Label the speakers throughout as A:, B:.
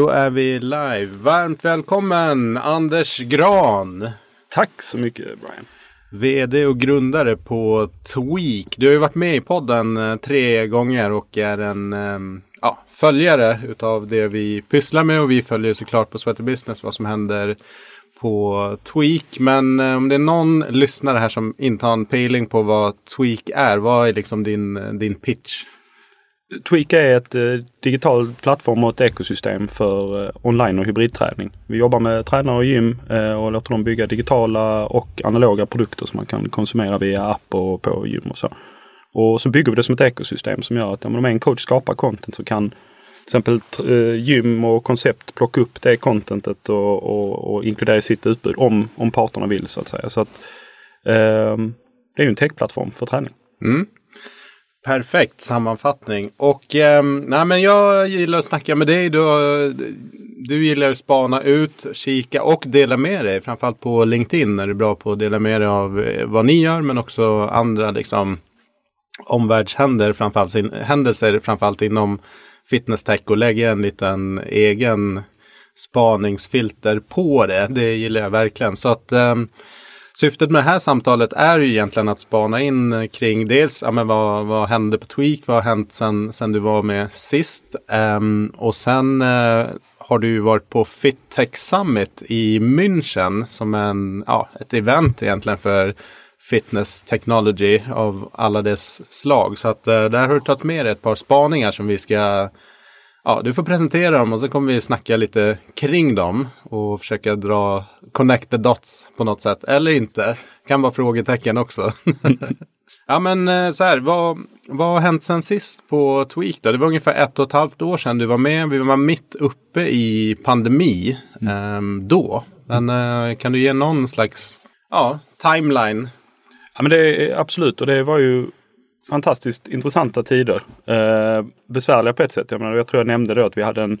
A: då är vi live. Varmt välkommen Anders Gran.
B: Tack så mycket Brian.
A: VD och grundare på Tweak. Du har ju varit med i podden eh, tre gånger och är en ehm, ja, följare utav det vi pysslar med och vi följer såklart på Sweater Business vad som händer på Tweak. Men eh, om det är någon lyssnare här som inte har en pejling på vad Tweak är, vad är liksom din, din pitch?
B: Tweak är ett eh, plattform och ett ekosystem för eh, online och hybridträning. Vi jobbar med tränare och gym eh, och låter dem bygga digitala och analoga produkter som man kan konsumera via app och på gym och så. Och så bygger vi det som ett ekosystem som gör att om en coach skapar content så kan till exempel eh, gym och koncept plocka upp det contentet och, och, och inkludera i sitt utbud om, om parterna vill så att säga. Så att, ehm, det är ju en techplattform för träning.
A: Mm. Perfekt sammanfattning. Och eh, nej, men jag gillar att snacka med dig. Du, du gillar att spana ut, kika och dela med dig. Framförallt på LinkedIn är du bra på att dela med dig av eh, vad ni gör men också andra liksom, omvärldshändelser, framförallt, händelser framförallt inom fitness tech och lägga en liten egen spaningsfilter på det. Det gillar jag verkligen. Så att eh, Syftet med det här samtalet är ju egentligen att spana in eh, kring dels ja, men vad, vad hände på Tweak, vad har hänt sen, sen du var med sist um, och sen uh, har du varit på FitTech Summit i München som en, ja, ett event egentligen för fitness technology av alla dess slag. Så att uh, där har du tagit med dig ett par spaningar som vi ska Ja, du får presentera dem och så kommer vi snacka lite kring dem och försöka dra connect the dots på något sätt. Eller inte. Kan vara frågetecken också. ja men eh, så här, vad, vad har hänt sen sist på Tweak då? Det var ungefär ett och ett halvt år sedan du var med. Vi var mitt uppe i pandemi mm. eh, då. Men eh, kan du ge någon slags ja, timeline?
B: Ja men det är absolut och det var ju fantastiskt intressanta tider. Eh, besvärliga på ett sätt. Jag, menar, jag tror jag nämnde då att vi hade en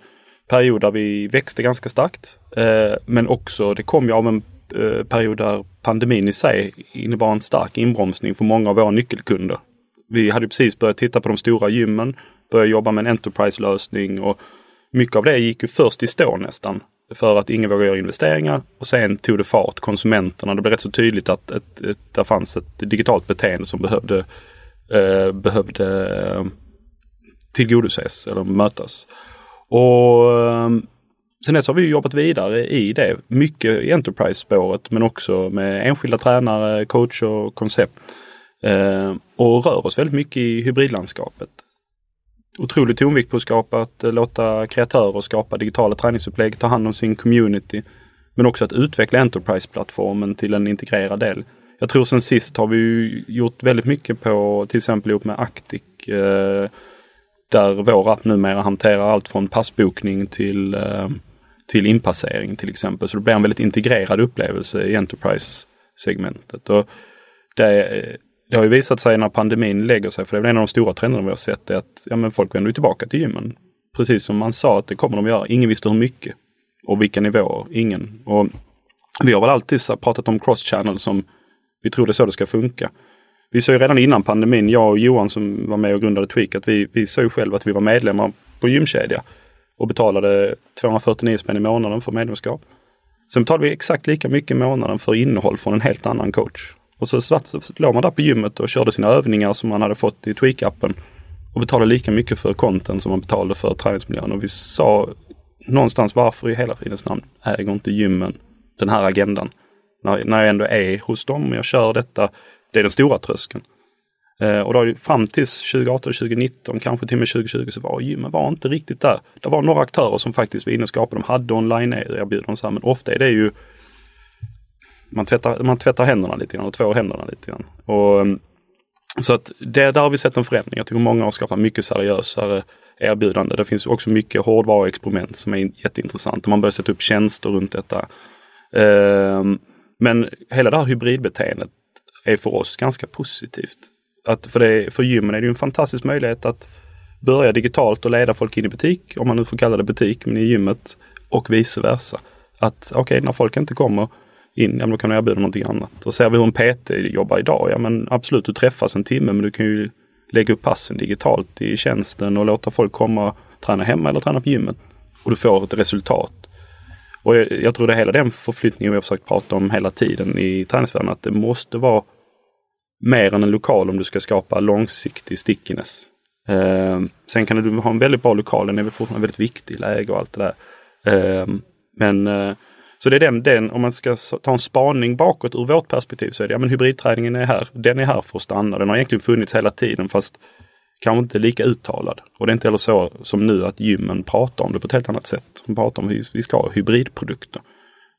B: period där vi växte ganska starkt. Eh, men också, det kom ju av en eh, period där pandemin i sig innebar en stark inbromsning för många av våra nyckelkunder. Vi hade precis börjat titta på de stora gymmen, börjat jobba med en Enterprise-lösning och mycket av det gick ju först i stå nästan. För att ingen vågade göra investeringar och sen tog det fart, konsumenterna. Det blev rätt så tydligt att ett, ett, det fanns ett digitalt beteende som behövde eh, behövde eh, tillgodoses eller mötas. Och ehm, Sen dess har vi jobbat vidare i det. Mycket i Enterprise-spåret men också med enskilda tränare, coach och koncept. Ehm, och rör oss väldigt mycket i hybridlandskapet. Otrolig tonvikt på att skapa, att eh, låta kreatörer skapa digitala träningsupplägg, ta hand om sin community. Men också att utveckla Enterprise-plattformen till en integrerad del. Jag tror sen sist har vi gjort väldigt mycket på till exempel ihop med Actic. Eh, där vår app numera hanterar allt från passbokning till, eh, till inpassering till exempel. Så det blir en väldigt integrerad upplevelse i Enterprise-segmentet. Och det, det har ju visat sig när pandemin lägger sig, för det är en av de stora trenderna vi har sett, är att ja, men folk vänder tillbaka till gymmen. Precis som man sa att det kommer de göra. Ingen visste hur mycket och vilka nivåer. Ingen. Och vi har väl alltid pratat om cross-channel som vi tror det är så det ska funka. Vi såg redan innan pandemin, jag och Johan som var med och grundade Tweak, att vi, vi såg själva att vi var medlemmar på gymkedja och betalade 249 spänn i månaden för medlemskap. Sen betalade vi exakt lika mycket i månaden för innehåll från en helt annan coach. Och så, så låg man där på gymmet och körde sina övningar som man hade fått i Tweak-appen och betalade lika mycket för content som man betalade för träningsmiljön. Och vi sa någonstans varför i hela fridens namn äger inte gymmen den här agendan? när, när jag ändå är hos dem och jag kör detta. Det är den stora tröskeln. Eh, och då fram till 2018, 2019, kanske till och med 2020 så var gymmen var inte riktigt där. Det var några aktörer som faktiskt var inne och skapade. De hade online-erbjudanden eh, men ofta är det ju man tvättar, man tvättar händerna lite grann och tvår händerna lite grann. Och, mm, så att det, där har vi sett en förändring. Jag tycker många har skapat mycket seriösare erbjudande. Det finns också mycket hårdvaruexperiment som är jätteintressant. Man börjar sätta upp tjänster runt detta. Ehm, men hela det här hybridbeteendet är för oss ganska positivt. Att för, det, för gymmen är det en fantastisk möjlighet att börja digitalt och leda folk in i butik, om man nu får kalla det butik, men i gymmet och vice versa. Att okej, okay, när folk inte kommer in, ja men då kan du erbjuda någonting annat. Och ser vi hur en PT jobbar idag, ja men absolut, du träffas en timme men du kan ju lägga upp passen digitalt i tjänsten och låta folk komma och träna hemma eller träna på gymmet. och du får ett resultat. Och jag, jag tror det är hela den förflyttningen vi har försökt prata om hela tiden i träningsvärlden, att det måste vara mer än en lokal om du ska skapa långsiktig stickiness. Eh, sen kan du ha en väldigt bra lokal, den är väl fortfarande väldigt viktig, läge och allt det där. Eh, men eh, så det är den, den, om man ska ta en spaning bakåt ur vårt perspektiv så är det, ja men hybridträningen är här, den är här för att stanna. Den har egentligen funnits hela tiden fast kanske inte lika uttalad. Och det är inte heller så som nu att gymmen pratar om det på ett helt annat sätt. De pratar om att vi ska ha hybridprodukter.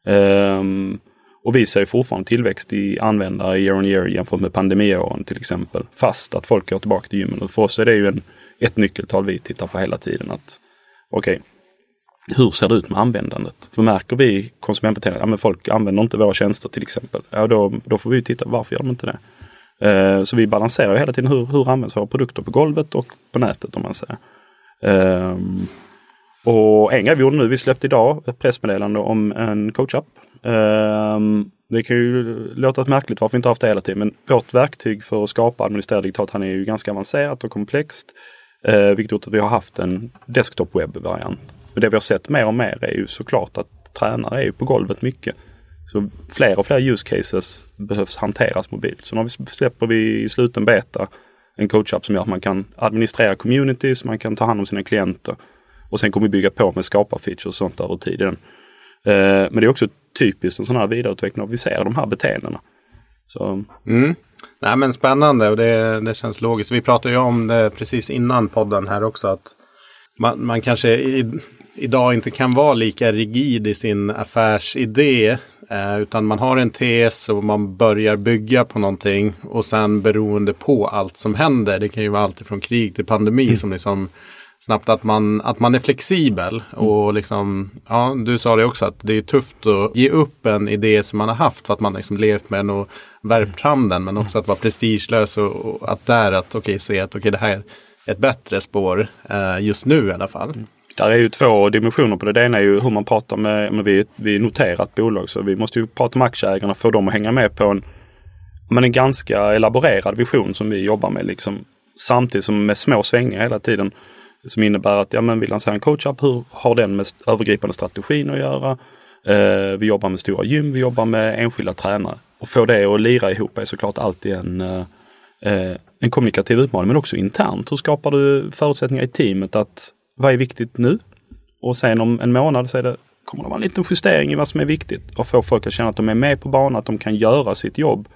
B: Um, och vi ser fortfarande tillväxt i användare year on year jämfört med pandemiåren till exempel. Fast att folk går tillbaka till gymmen. Och för oss är det ju en, ett nyckeltal vi tittar på hela tiden. att Okej, okay, hur ser det ut med användandet? För märker vi konsumentbeteende, ja folk använder inte våra tjänster till exempel. Ja då, då får vi titta, varför gör de inte det? Eh, så vi balanserar hela tiden hur, hur används våra produkter på golvet och på nätet om man säger. Eh, och en grej vi gjorde nu, vi släppte idag ett pressmeddelande om en coachapp Eh, det kan ju låta märkligt varför vi inte haft det hela tiden, men vårt verktyg för att skapa administrera digitalt han är ju ganska avancerat och komplext. Eh, vilket gjort att vi har haft en desktop webb-variant. Men det vi har sett mer och mer är ju såklart att tränare är ju på golvet mycket. Så fler och fler use cases behövs hanteras mobilt. Så nu släpper vi i sluten beta en coachapp som gör att man kan administrera communities, man kan ta hand om sina klienter. Och sen kommer vi bygga på med skapar-features och sånt över tiden. Eh, men det är också typiskt en sån här vidareutveckling av vi ser de här beteendena. Så.
A: Mm. Nej, men spännande och det, det känns logiskt. Vi pratade ju om det precis innan podden här också. att Man, man kanske i, idag inte kan vara lika rigid i sin affärsidé. Eh, utan man har en tes och man börjar bygga på någonting. Och sen beroende på allt som händer. Det kan ju vara allt från krig till pandemi mm. som liksom snabbt att man, att man är flexibel. Och liksom, ja, du sa det också att det är tufft att ge upp en idé som man har haft för att man liksom levt med den och värpt fram den. Men också att vara prestigelös och, och att där att okej, okay, se att okej, okay, det här är ett bättre spår eh, just nu i alla fall.
B: Där är ju två dimensioner på det. Det ena är ju hur man pratar med, men vi, vi noterat bolag så vi måste ju prata med aktieägarna, få dem att hänga med på en, men en ganska elaborerad vision som vi jobbar med liksom. Samtidigt som med små svängar hela tiden. Som innebär att ja, men vi lanserar en coachapp, hur har den med övergripande strategin att göra? Eh, vi jobbar med stora gym, vi jobbar med enskilda tränare. Och få det att lira ihop är såklart alltid en, eh, eh en kommunikativ utmaning, men också internt. Hur skapar du förutsättningar i teamet att vad är viktigt nu? Och sen om en månad så är det, kommer det vara en liten justering i vad som är viktigt och få folk att känna att de är med på banan, att de kan göra sitt jobb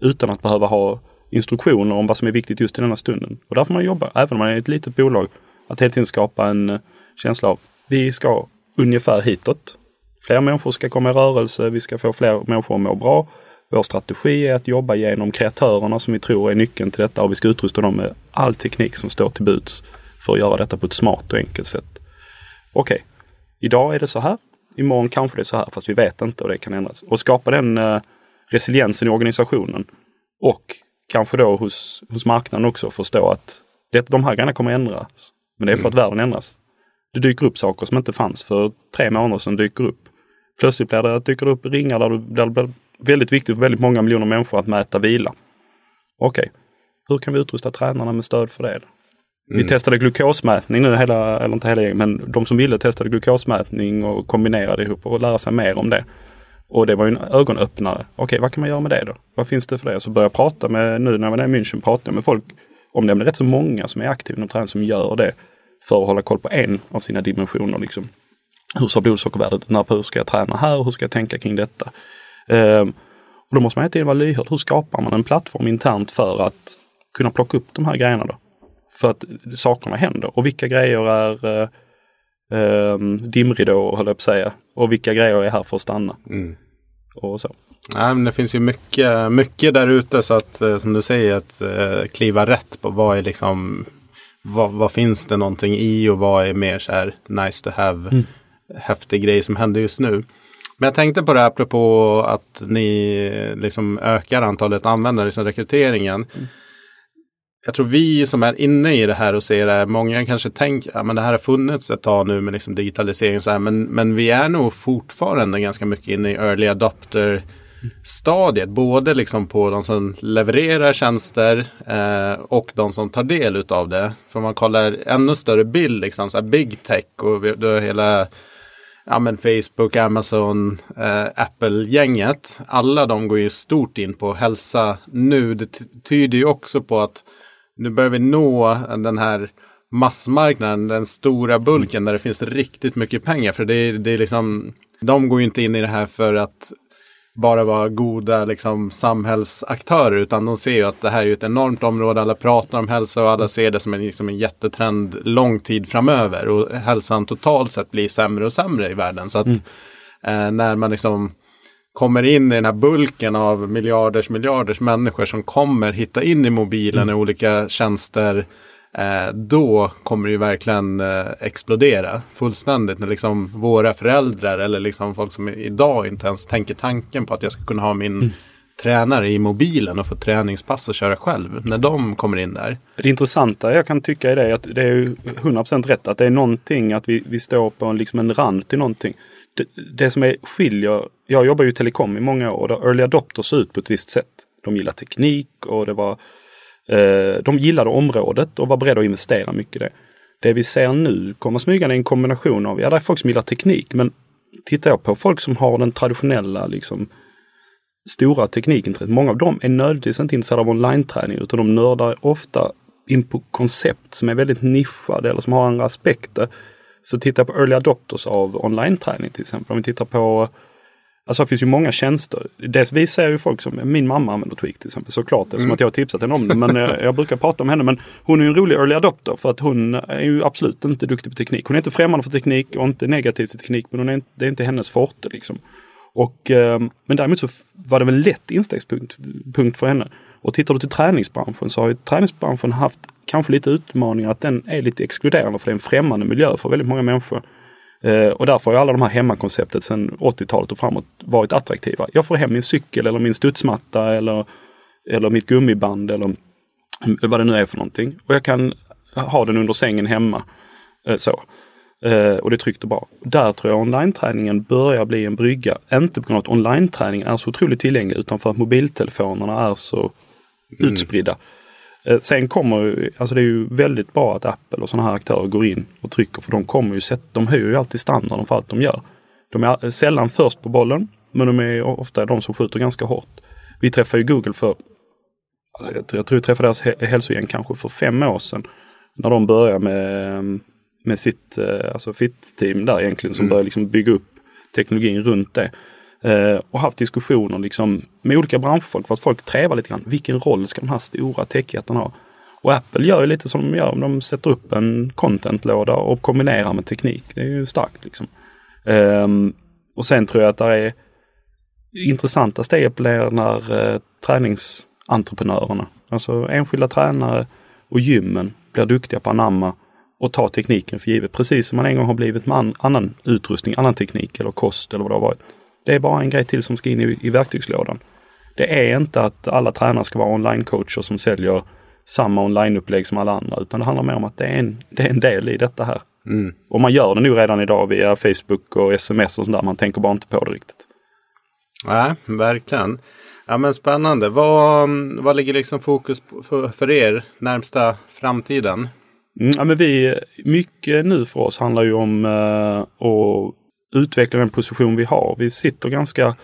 B: utan att behöva ha instruktioner om vad som är viktigt just i denna stunden. Och där får man jobba, även om man är ett litet bolag, att hela tiden skapa en eh, känsla av vi ska ungefär hitåt. Fler människor ska komma i rörelse, vi ska få fler människor att må bra. Vår strategi är att jobba genom kreatörerna som vi tror är nyckeln till detta och vi ska utrusta dem med all teknik som står till buds för att göra detta på ett smart och enkelt sätt. Okej, okay. idag är det så här. Imorgon kanske det är så här, fast vi vet inte och det kan ändras. Och skapa den uh, resiliensen i organisationen och kanske då hos, hos marknaden också förstå att det, de här grejerna kommer ändras. Men det är för att mm. världen ändras. Det dyker upp saker som inte fanns för tre månader sedan dyker upp. Plötsligt blir det, dyker det upp ringar där, där det blir väldigt viktigt för väldigt många miljoner människor att mäta vila. Okej, okay. hur kan vi utrusta tränarna med stöd för det? Mm. Vi testade glukosmätning nu, hela, eller inte hela men de som ville testade glukosmätning och kombinerade ihop och lära sig mer om det. Och det var ju en ögonöppnare. Okej, vad kan man göra med det då? Vad finns det för det? Så började jag prata med, nu när jag var i München, prata med folk om det. Men det är rätt så många som är aktiva inom träning som gör det för att hålla koll på en av sina dimensioner. Liksom. Hur ser blodsockervärdet ut? Hur ska jag träna här? Hur ska jag tänka kring detta? Ehm, och då måste man hela tiden vara lyhörd. Hur skapar man en plattform internt för att kunna plocka upp de här grejerna då? För att sakerna händer. Och vilka grejer är eh, eh, dimridåer, höll jag på att säga. Och vilka grejer är här för att stanna. Mm. Och så.
A: Nej, men det finns ju mycket, mycket där ute så att eh, som du säger att eh, kliva rätt på vad är liksom vad, vad, finns det någonting i och vad är mer så här nice to have mm. häftig grej som händer just nu. Men jag tänkte på det apropå att ni liksom ökar antalet användare i rekryteringen. Mm. Jag tror vi som är inne i det här och ser det här, många kanske tänker att ja, det här har funnits ett tag nu med liksom digitalisering så här, men, men vi är nog fortfarande ganska mycket inne i early adopter stadiet. Både liksom på de som levererar tjänster eh, och de som tar del utav det. För om man kollar ännu större bild, liksom så här big tech och vi, då hela ja, men Facebook, Amazon, eh, Apple-gänget. Alla de går ju stort in på hälsa nu. Det tyder ju också på att nu börjar vi nå den här massmarknaden, den stora bulken där det finns riktigt mycket pengar. För det är, det är liksom, de går ju inte in i det här för att bara vara goda liksom, samhällsaktörer utan de ser ju att det här är ett enormt område. Alla pratar om hälsa och alla ser det som en, liksom en jättetrend lång tid framöver. Och hälsan totalt sett blir sämre och sämre i världen. Så att mm. eh, när man liksom kommer in i den här bulken av miljarders miljarders människor som kommer hitta in i mobilen mm. i olika tjänster Eh, då kommer det ju verkligen eh, explodera fullständigt. När liksom våra föräldrar eller liksom folk som idag inte ens tänker tanken på att jag ska kunna ha min mm. tränare i mobilen och få träningspass och köra själv. När de kommer in där.
B: Det intressanta jag kan tycka är det att det är 100% rätt att det är någonting att vi, vi står på en, liksom en rand till någonting. Det, det som är skiljer, jag jobbar ju telekom i många år och early adopters ser ut på ett visst sätt. De gillar teknik och det var Eh, de gillade området och var beredda att investera mycket i det. Det vi ser nu kommer smygande är en kombination av, ja det är folk som gillar teknik men tittar jag på folk som har den traditionella liksom stora teknikintresset, många av dem är nödvändigtvis inte intresserade av online-träning utan de nördar ofta in på koncept som är väldigt nischade eller som har andra aspekter. Så titta på early adopters av online-träning till exempel. Om vi tittar på Alltså det finns ju många tjänster. Dels vi ser ju folk som, min mamma använder Tweak till exempel såklart eftersom mm. att jag har tipsat henne om det. Men jag, jag, brukar prata om henne. Men hon är ju en rolig early adopter för att hon är ju absolut inte duktig på teknik. Hon är inte främmande för teknik och inte negativ till teknik. Men hon är, det är inte hennes forte liksom. Och, eh, men däremot så var det väl lätt instegspunkt punkt för henne. Och tittar du till träningsbranschen så har ju träningsbranschen haft kanske lite utmaningar att den är lite exkluderande för det är en främmande miljö för väldigt många människor. Eh, och därför har alla de här hemmakonceptet sedan 80-talet och framåt varit attraktiva. Jag får hem min cykel eller min studsmatta eller, eller mitt gummiband eller vad det nu är för någonting. Och jag kan ha den under sängen hemma. Eh, så. Eh, och det är tryggt och bra. Där tror jag online-träningen börjar bli en brygga. Inte på grund av att online-träningen är så otroligt tillgänglig utan för att mobiltelefonerna är så mm. utspridda. Eh, sen kommer, alltså det är ju väldigt bra att Apple och sådana här aktörer går in och trycker för de kommer ju de höjer ju alltid standarden för allt de gör. De är sällan först på bollen, men de är ofta de som skjuter ganska hårt. Vi träffade ju Google för, alltså jag tror vi träffade deras hälsogäng kanske för fem år sedan. När de började med, med sitt eh, alltså FIT-team där egentligen som mm. började liksom bygga upp teknologin runt det. Eh, och haft diskussioner liksom med olika branschfolk för att folk trävar lite grann. Vilken roll ska de här stora techjättarna ha? Och Apple gör ju lite som de gör. De sätter upp en contentlåda och kombinerar med teknik. Det är ju starkt liksom. Eh, och sen tror jag att det är intressanta steg blir när eh, träningsentreprenörerna, alltså enskilda tränare och gymmen blir duktiga på att anamma och ta tekniken för givet. Precis som man en gång har blivit med an, annan utrustning, annan teknik eller kost eller vad det har varit. Det är bara en grej till som ska in i, i verktygslådan. Det är inte att alla tränare ska vara online-coacher som säljer samma online-upplägg som alla andra, utan det handlar mer om att det är en, det är en del i detta här. Mm. Och man gör det nu redan idag via Facebook och sms och sådär. Man tänker bara inte på det riktigt.
A: Nej, verkligen. Ja men spännande. Vad, vad ligger liksom fokus för, för er närmsta framtiden?
B: Mm, ja, men vi, mycket nu för oss handlar ju om uh, att utveckla den position vi har. Vi sitter ganska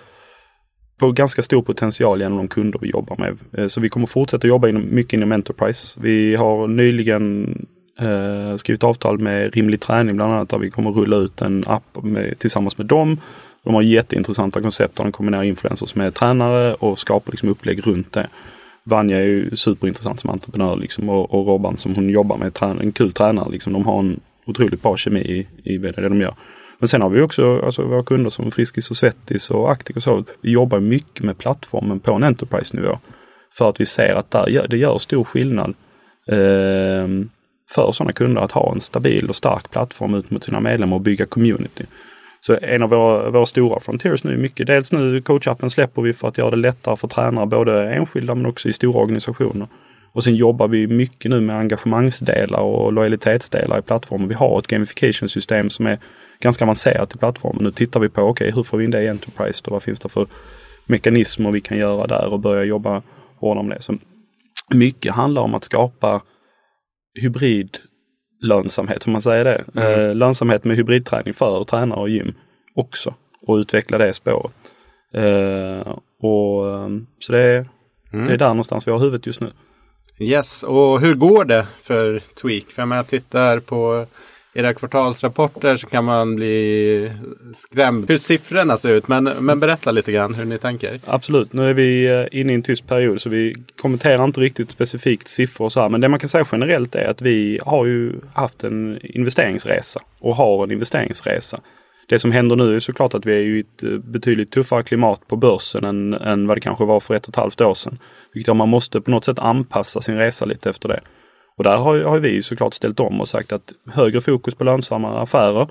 B: på ganska stor potential genom de kunder vi jobbar med. Eh, så vi kommer fortsätta jobba inom, mycket inom Enterprise. Vi har nyligen eh, skrivit avtal med Rimlig Träning bland annat där vi kommer rulla ut en app med, tillsammans med dem. De har jätteintressanta koncept där de kombinerar influencers med tränare och skapar liksom upplägg runt det. Vanja är ju superintressant som entreprenör liksom och, och Robban som hon jobbar med, en kul tränare. Liksom. De har en otroligt bra kemi i, i det de gör. Men sen har vi också alltså, våra kunder som Friskis och Svettis och Actic och så. Vi jobbar mycket med plattformen på en Enterprise-nivå. För att vi ser att där, det gör stor skillnad eh, för sådana kunder att ha en stabil och stark plattform ut mot sina medlemmar och bygga community. Så en av våra, våra stora frontiers nu är mycket, dels nu coachappen släpper vi för att göra det lättare för tränare, både enskilda men också i stora organisationer. Och sen jobbar vi mycket nu med engagemangsdelar och lojalitetsdelar i plattformen. Vi har ett gamification system som är ganska avancerat i plattformen. Nu tittar vi på, okej, okay, hur får vi in det i Enterprise då? Vad finns det för mekanismer vi kan göra där och börja jobba hårdare med det. Så mycket handlar om att skapa hybridlönsamhet, får man säga det? Mm. Eh, lönsamhet med hybridträning för tränare och gym också och utveckla det spåret. Eh, och, eh, så det är, mm. det är där någonstans vi har huvudet just nu.
A: Yes, och hur går det för Tweak? För jag tittar på era kvartalsrapporter så kan man bli skrämd hur siffrorna ser ut. Men, men berätta lite grann hur ni tänker.
B: Absolut, nu är vi eh, inne i en tyst period så vi kommenterar inte riktigt specifikt siffror och så här. Men det man kan säga generellt är att vi har ju haft en investeringsresa och har en investeringsresa. Det som händer nu är såklart att vi är i ett eh, betydligt tuffare klimat på börsen än, än vad det kanske var för ett och ett halvt år sedan. Vilket gör att man måste på något sätt anpassa sin resa lite efter det. Och där har, har vi såklart ställt om och sagt att högre fokus på lönsamma affärer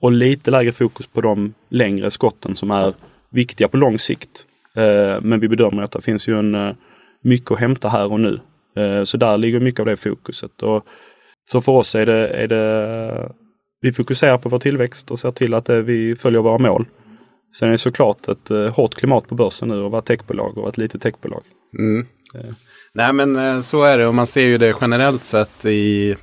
B: och lite lägre fokus på de längre skotten som är viktiga på lång sikt. Eh, men vi bedömer att det finns ju en, eh, mycket att hämta här och nu. Eh, så där ligger mycket av det fokuset. Och, så för oss är det, är det vi fokuserar på vår tillväxt och ser till att vi följer våra mål. Sen är det såklart ett hårt klimat på börsen nu att vara techbolag och ett litet techbolag. Mm.
A: Nej men eh, så är det och man ser ju det generellt sett i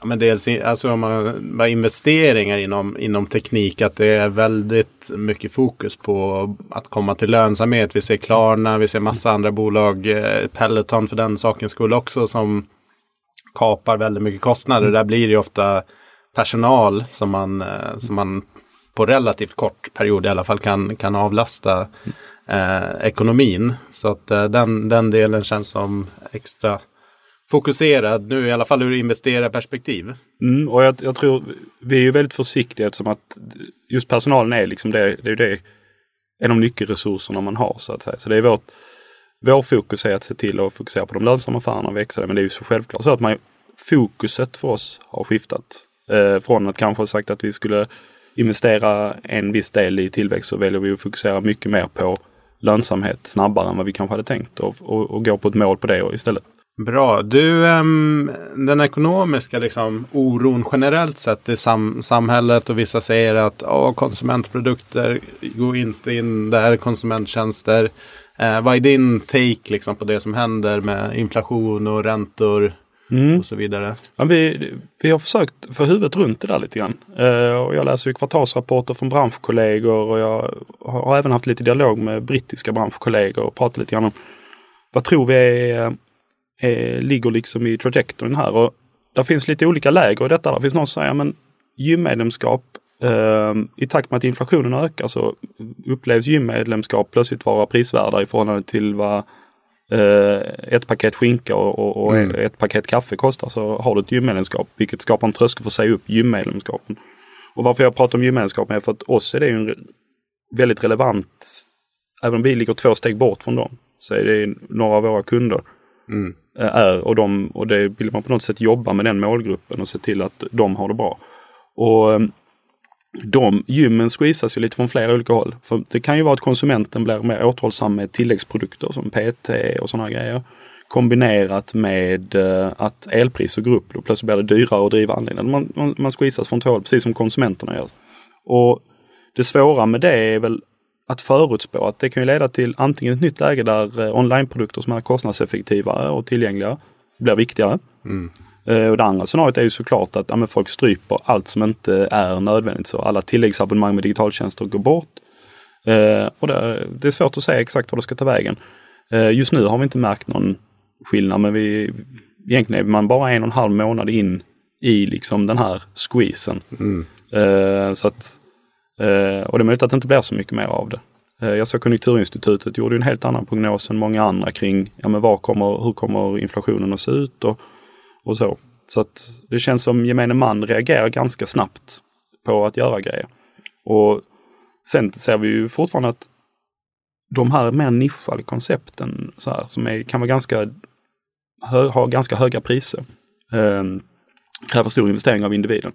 A: Ja, men dels alltså om man investeringar inom, inom teknik att det är väldigt mycket fokus på att komma till lönsamhet. Vi ser Klarna, vi ser massa andra bolag, eh, Peloton för den sakens skull också som kapar väldigt mycket kostnader. Där blir det ofta personal som man, eh, som man på relativt kort period i alla fall kan, kan avlasta eh, ekonomin. Så att eh, den, den delen känns som extra fokuserad nu i alla fall ur investerarperspektiv.
B: Mm, och jag, jag, tror vi är ju väldigt försiktiga eftersom att just personalen är liksom det, det är det en av nyckelresurserna man har så att säga. Så det är vårt, vår fokus är att se till att fokusera på de lönsamma affärerna och växa Men det är ju så självklart så att man, fokuset för oss har skiftat. Eh, från att kanske ha sagt att vi skulle investera en viss del i tillväxt så väljer vi att fokusera mycket mer på lönsamhet snabbare än vad vi kanske hade tänkt och, och, och gå på ett mål på det istället.
A: Bra. Du, um, den ekonomiska liksom, oron generellt sett i sam samhället och vissa säger att oh, konsumentprodukter går inte in där, konsumenttjänster. Uh, vad är din take liksom, på det som händer med inflation och räntor? Mm. och så vidare.
B: Ja, vi, vi har försökt få huvudet runt det där lite grann. Uh, och jag läser ju kvartalsrapporter från branschkollegor och jag har även haft lite dialog med brittiska branschkollegor och pratat lite grann om vad tror vi är, är, ligger liksom i trajektoryn här. Och där finns lite olika läger i detta. Det finns någon som säger men gymmedlemskap uh, i takt med att inflationen ökar så upplevs gymmedlemskap plötsligt vara prisvärda i förhållande till vad eh, ett paket skinka och, och, mm. ett paket kaffe kostar så har du ett gymmedlemskap vilket skapar en tröskel för att säga upp gymmedlemskapen. Och varför jag pratar om gymmedlemskap är för att oss är det en väldigt relevant, även om vi ligger två steg bort från dem, så är det några av våra kunder. Mm. Eh, är och, de, och det vill man på något sätt jobba med den målgruppen och se till att de har det bra. Och eh, de gymmen squeezas ju lite från flera olika håll. För det kan ju vara att konsumenten blir mer återhållsam med tilläggsprodukter som PT och sådana grejer. Kombinerat med eh, att elpriser går upp. Då plötsligt blir det dyrare att driva anläggningen. Man, man, man squeezas från två håll, precis som konsumenterna gör. Och det svåra med det är väl att förutspå att det kan ju leda till antingen ett nytt läge där eh, onlineprodukter som är kostnadseffektivare och tillgängliga blir viktigare. Mm. Eh, och det andra scenariot är ju såklart att ja, folk stryper allt som inte är nödvändigt. Så alla tilläggsabonnemang med digitaltjänster går bort. Eh, och det, det, är svårt att säga exakt var det ska ta vägen. Eh, just nu har vi inte märkt någon skillnad men vi, egentligen är man bara en och en halv månad in i liksom den här squeezen. Mm. Så att, och det är möjligt att det inte blir så mycket mer av det. Jag såg Konjunkturinstitutet gjorde en helt annan prognos än många andra kring ja, men var kommer, hur kommer inflationen att se ut och och så. Så att det känns som gemene man reagerar ganska snabbt på att göra grejer. Och sen ser vi ju fortfarande att de här mer nischade koncepten så här, som är, kan vara ganska, hö, ha ganska höga priser, eh, kräver stor investering av individen.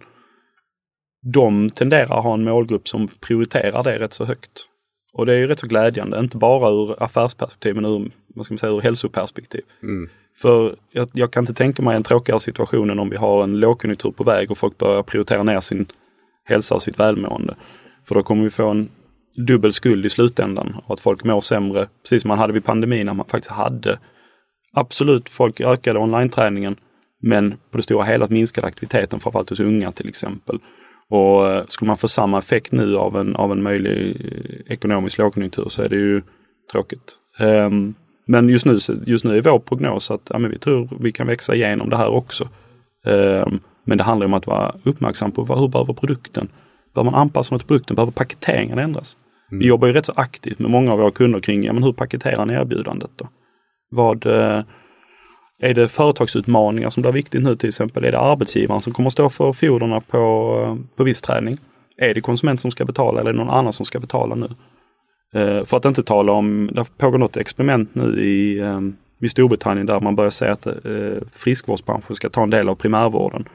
B: De tenderar att ha en målgrupp som prioriterar det rätt så högt. Och det är ju rätt så glädjande, inte bara ur affärsperspektiv men ur, vad ska man säga, ur hälsoperspektiv. Mm. För jag, jag, kan inte tänka mig en tråkigare situation än om vi har en lågkonjunktur på väg och folk börjar prioritera ner sin hälsa och sitt välmående. För då kommer vi få en dubbel skuld i slutändan och att folk mår sämre. Precis som man hade vid pandemin när man faktiskt hade absolut folk ökade online-träningen men på det stora hela minskade aktiviteten framförallt hos unga till exempel. Och eh, skulle man få samma effekt nu av en, av en möjlig eh, ekonomisk lågkonjunktur så är det ju tråkigt. Um, men just nu, just nu är vår prognos att ja, men vi tror vi kan växa igenom det här också. Um, men det handlar om att vara uppmärksam på vad, hur behöver produkten? Behöver man anpassa till produkten? Behöver paketeringen ändras? Mm. Vi jobbar ju rätt så aktivt med många av våra kunder kring ja, men hur paketerar ni erbjudandet? Då? Vad, uh, är det företagsutmaningar som blir viktigt nu till exempel? Är det arbetsgivaren som kommer stå för fioderna på, på viss träning? Är det konsument som ska betala eller är det någon annan som ska betala nu? Uh, för att inte tala om, det pågår något experiment nu i, um, i Storbritannien där man börjar säga att friskvårdsbranschen ska ta en del av primärvården.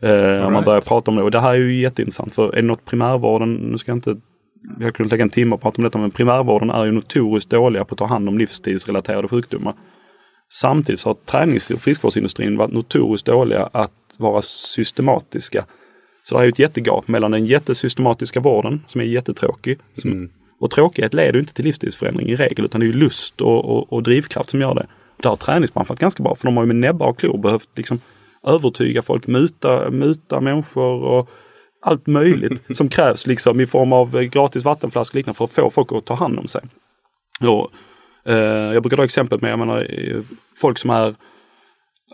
B: Right. Man börjar prata om det och det här är ju jätteintressant för är det något primärvården, nu ska jag inte jag kunde lägga en timme och prata om detta men primärvården är ju notoriskt dåliga på att ta hand om livsstilsrelaterade sjukdomar. Samtidigt så har tränings och friskvårdsindustrin varit notoriskt dåliga att vara systematiska. Så det är ett jättegap mellan den jättesystematiska vården som är jättetråkig. Som, mm. Och tråkighet leder inte till livsstilsförändring i regel utan det är lust och, och, och drivkraft som gör det. Där har träningsbranschen varit ganska bra för de har ju med näbbar och klor behövt liksom övertyga folk, muta, muta människor och allt möjligt som krävs liksom i form av gratis vattenflaskor och liknande för att få folk att ta hand om sig. Och jag brukar dra exempel med jag menar, folk som är,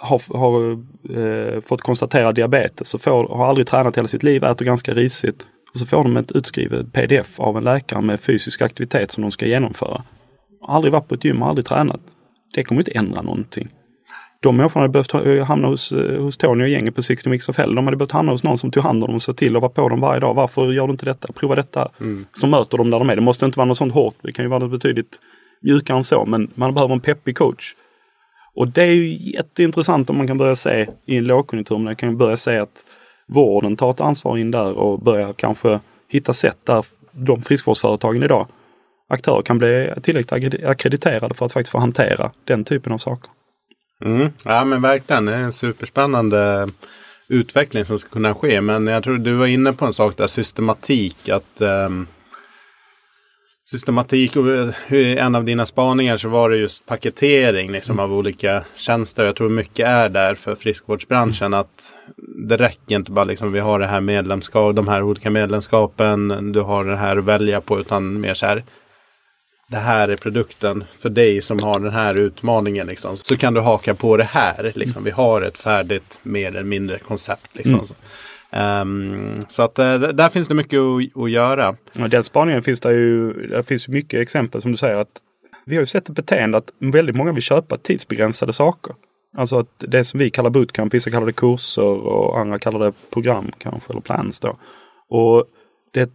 B: har, har uh, fått konstatera diabetes och får, har aldrig tränat hela sitt liv, äter ganska risigt. Och så får de ett utskrivet pdf av en läkare med fysisk aktivitet som de ska genomföra. Har aldrig varit på ett gym, har aldrig tränat. Det kommer inte ändra någonting. De människorna hade behövt hamna hos, eh, hos Tony och gänget på 60 Mix of Hell. De hade behövt hamna hos någon som tog hand om dem och sa till och var på dem varje dag. Varför gör du inte detta? Prova detta. Mm. Som möter dem där de är. Det måste inte vara något sånt hårt. Det kan ju vara något betydligt mjukare än så, men man behöver en peppig coach. Och det är ju jätteintressant om man kan börja se i en lågkonjunktur, men man kan börja se att vården tar ett ansvar in där och börjar kanske hitta sätt där de friskvårdsföretagen idag, aktörer kan bli tillräckligt akkrediterade för att faktiskt få hantera den typen av saker.
A: Mm. Ja men verkligen, det är en superspännande utveckling som ska kunna ske. Men jag tror du var inne på en sak där, systematik. Att um systematik och en av dina spaningar så var det just paketering liksom, av olika tjänster. Jag tror mycket är där för friskvårdsbranschen att det räcker inte bara liksom vi har det här medlemskap, de här olika medlemskapen, du har det här att välja på utan mer så här det här är produkten för dig som har den här utmaningen. Liksom. Så kan du haka på det här. Liksom. Vi har ett färdigt mer eller mindre koncept. Liksom. Mm. Um, så att uh, där finns det mycket att, att göra.
B: Ja, den spaningen finns det ju, det finns mycket exempel som du säger att vi har ju sett ett beteende att väldigt många vill köpa tidsbegränsade saker. Alltså att det som vi kallar bootcamp, vissa kallar det kurser och andra kallar det program kanske, eller plans då. Och det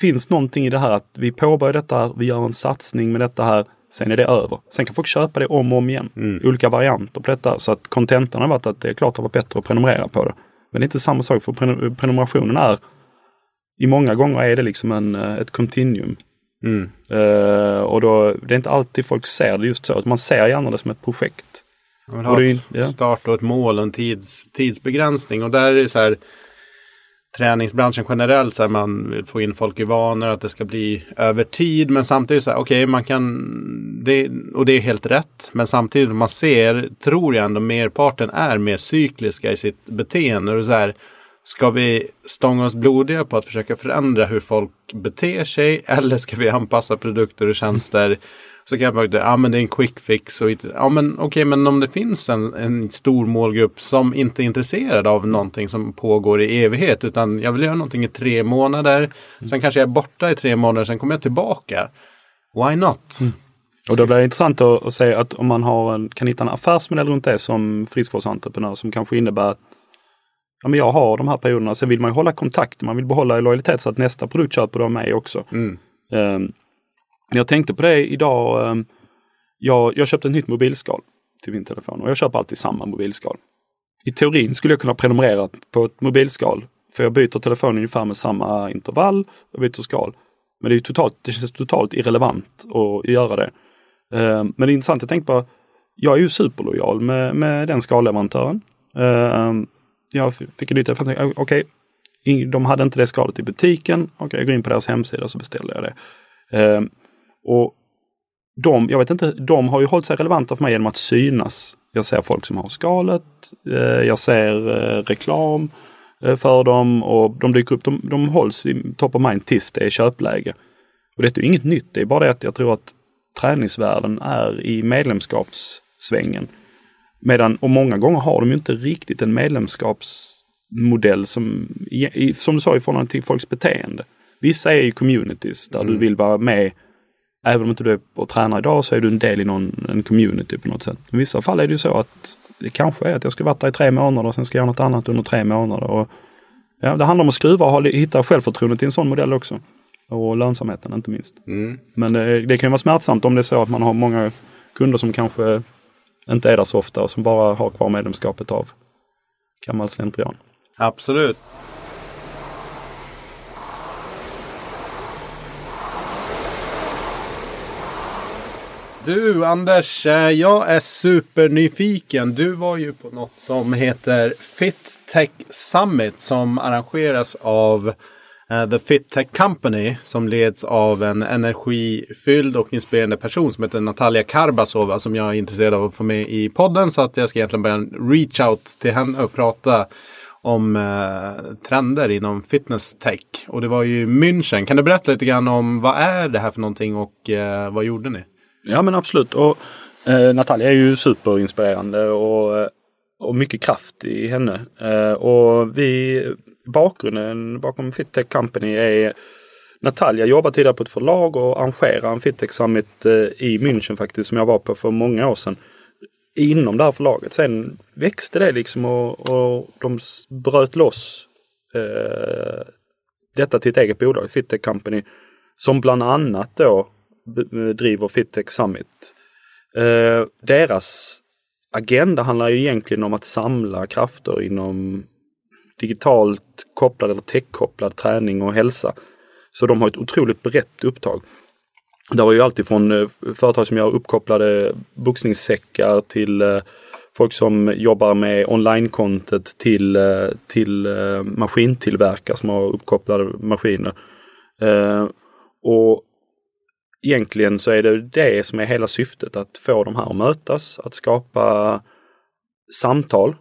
B: finns någonting i det här att vi påbörjar detta här, vi gör en satsning med detta här, sen är det över. Sen kan folk köpa det om och om igen. Mm. Olika varianter på detta. Så att kontentan har varit att det är klart att det var bättre att prenumerera på det. Men det är inte samma sak för prenumerationen är i många gånger är det liksom en, eh, ett continuum. Mm. Uh, och då, det är inte alltid folk ser det just så. Man ser gärna det som ett projekt.
A: Man vill ha ett ja. start och ett mål och en tids, tidsbegränsning. Och där är det så här träningsbranschen generellt så här, man vill få in folk i vanor, att det ska bli över tid. Men samtidigt så här, okej, okay, man kan, det, och det är helt rätt. Men samtidigt man ser, tror jag ändå merparten är mer cykliska i sitt beteende. Och så här, ska vi stånga oss blodiga på att försöka förändra hur folk beter sig? Eller ska vi anpassa produkter och tjänster så kan man ja men det är en quick fix. Och, ja men okej, okay, men om det finns en, en stor målgrupp som inte är intresserad av någonting som pågår i evighet. Utan jag vill göra någonting i tre månader. Mm. Sen kanske jag är borta i tre månader, sen kommer jag tillbaka. Why not? Mm.
B: Och då blir det intressant att, att säga att om man har en, kan hitta en affärsmodell runt det som friskvårdsentreprenör som kanske innebär att ja, men jag har de här perioderna. Sen vill man ju hålla kontakt, man vill behålla lojalitet så att nästa produkt köper av mig också. Mm. Um, jag tänkte på det idag. Ehm, jag, jag köpte ett nytt mobilskal till min telefon och jag köper alltid samma mobilskal. I teorin skulle jag kunna prenumerera på ett mobilskal för jag byter telefon ungefär med samma intervall. Jag byter skal. Men det, är totalt, det känns totalt irrelevant att göra det. Ehm, men det är intressant, jag tänkte på, jag är ju superlojal med, med den skalleverantören. Ehm, jag fick en ny telefon, okej, okay, de hade inte det skalet i butiken. Okej, okay, jag går in på deras hemsida så beställer jag det. Och de, jag vet inte, de har ju hållit sig relevanta för mig genom att synas. Jag ser folk som har skalet, eh, jag ser eh, reklam eh, för dem och de dyker upp. De, de hålls i top of mind tills det är köpläge. Och det är inget nytt, det är bara det att jag tror att träningsvärlden är i medlemskapssvängen. Medan, och många gånger har de inte riktigt en medlemskapsmodell som, som du sa, i förhållande till folks beteende. Vissa är ju communities där mm. du vill vara med. Även om inte du är och tränar idag så är du en del i någon en community på något sätt. I vissa fall är det ju så att det kanske är att jag ska vara där i tre månader och sen ska jag göra något annat under tre månader. Och, ja, det handlar om att skruva och hitta självförtroendet i en sån modell också. Och lönsamheten inte minst. Mm. Men det, det kan vara smärtsamt om det är så att man har många kunder som kanske inte är där så ofta och som bara har kvar medlemskapet av gammal slentrian.
A: Absolut. Du Anders, eh, jag är supernyfiken. Du var ju på något som heter Fit Tech Summit som arrangeras av eh, The Fit Tech Company som leds av en energifylld och inspirerande person som heter Natalia Karbasova som jag är intresserad av att få med i podden. Så att jag ska egentligen börja reach out till henne och prata om eh, trender inom fitness tech. Och det var ju München. Kan du berätta lite grann om vad är det här för någonting och eh, vad gjorde ni?
B: Ja men absolut. Och eh, Natalia är ju superinspirerande och, eh, och mycket kraft i henne. Eh, och vi, bakgrunden bakom Fittech Company är Natalia jobbar tidigare på ett förlag och arrangerar en Fittech Summit eh, i München faktiskt som jag var på för många år sedan. Inom det här förlaget. Sen växte det liksom och, och de bröt loss eh, detta till ett eget bolag, Fittech Company. Som bland annat då Eh, driver Fittech Summit. Eh, deras agenda handlar ju egentligen om att samla krafter inom digitalt kopplad eller techkopplad träning och hälsa. Så de har ett otroligt brett upptag. Det var ju alltid från eh, företag som gör uppkopplade boxningssäckar till eh, folk som jobbar med online-content till, till maskintillverkare som har uppkopplade maskiner. Och egentligen så är det det som är hela syftet, att få de här att mötas, att skapa samtal.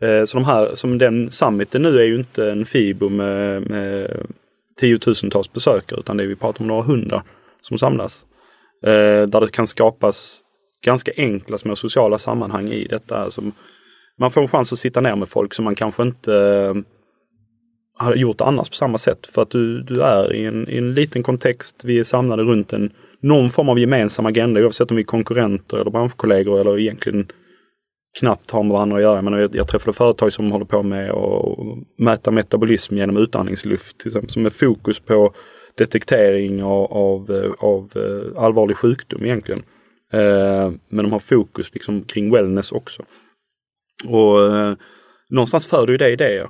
B: Eh, så de här, som den summiten nu är ju inte en FIBO med, med tiotusentals besökare utan det är vi pratar om några hundra som samlas. Eh, där det kan skapas ganska enkla små sociala sammanhang i detta. Alltså, man får en chans att sitta ner med folk som man kanske inte hade gjort annars på samma sätt. För att du, du är i en, i en liten kontext. Vi är samlade runt en, någon form av gemensam agenda oavsett om vi är konkurrenter eller branschkollegor eller egentligen knappt har med varandra att göra. Men jag, jag träffade företag som håller på med att mäta metabolism genom utandningsluft till exempel, som är fokus på detektering av, av, av eh, allvarlig sjukdom egentligen. Eh, men de har fokus liksom kring wellness också. Och eh, någonstans för du det idéer.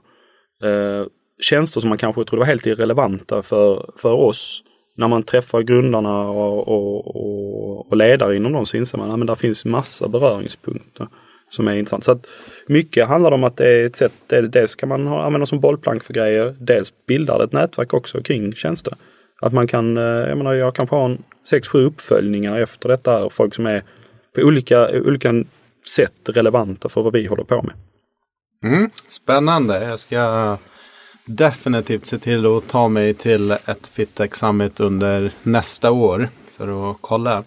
B: Eh, tjänster som man kanske trodde var helt irrelevanta för, för oss. När man träffar grundarna och, och, och, och ledare inom dem så inser man att ja, där finns massa beröringspunkter som är intressant. Så att mycket handlar om att det är ett sätt, dels kan man använda som bollplank för grejer, dels bildar det ett nätverk också kring tjänster. Att man kan, eh, jag menar jag kanske har en 6-7 uppföljningar efter detta, folk som är på olika, olika sätt relevanta för vad vi håller på med.
A: Mm, spännande. Jag ska definitivt se till att ta mig till ett Fitech Summit under nästa år för att kolla.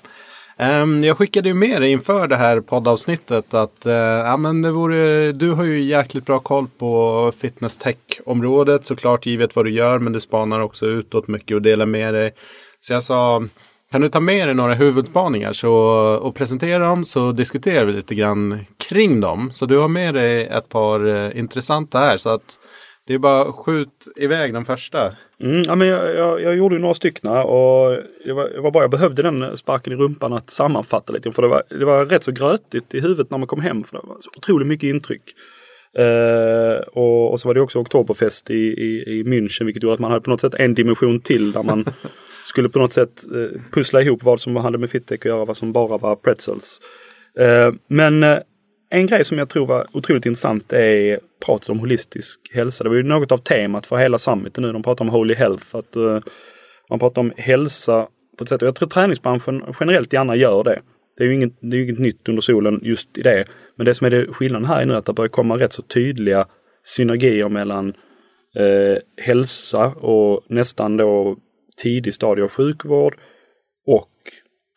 A: Ehm, jag skickade ju med dig inför det här poddavsnittet att eh, ja, men det vore, du har ju jäkligt bra koll på fitness tech-området såklart givet vad du gör men du spanar också utåt mycket och delar med dig. Så jag sa kan du ta med dig några huvudspaningar så, och presentera dem så diskuterar vi lite grann kring dem. Så du har med dig ett par eh, intressanta här. Så att det är bara skjut iväg den första.
B: Mm, ja, men jag, jag, jag gjorde ju några stycken och det var, det var bara jag behövde den sparken i rumpan att sammanfatta lite. För det var, det var rätt så grötigt i huvudet när man kom hem. För det var så otroligt mycket intryck. Uh, och, och, så var det också Oktoberfest i, i, i München vilket gjorde att man hade på något sätt en dimension till där man skulle på något sätt uh, pussla ihop vad som hade med Fittech att göra, vad som bara var pretzels. Uh, men en grej som jag tror var otroligt intressant är pratet om holistisk hälsa. Det var ju något av temat för hela summiten nu. De pratar om Holy Health. Att, uh, man pratar om hälsa På ett sätt. Och jag tror träningsbranschen generellt gärna gör det. Det är ju inget, det är inget nytt under solen just i det. Men det som är det, skillnaden här är nu att det börjar komma rätt så tydliga synergier mellan eh, hälsa och nästan då tidig stadie av sjukvård och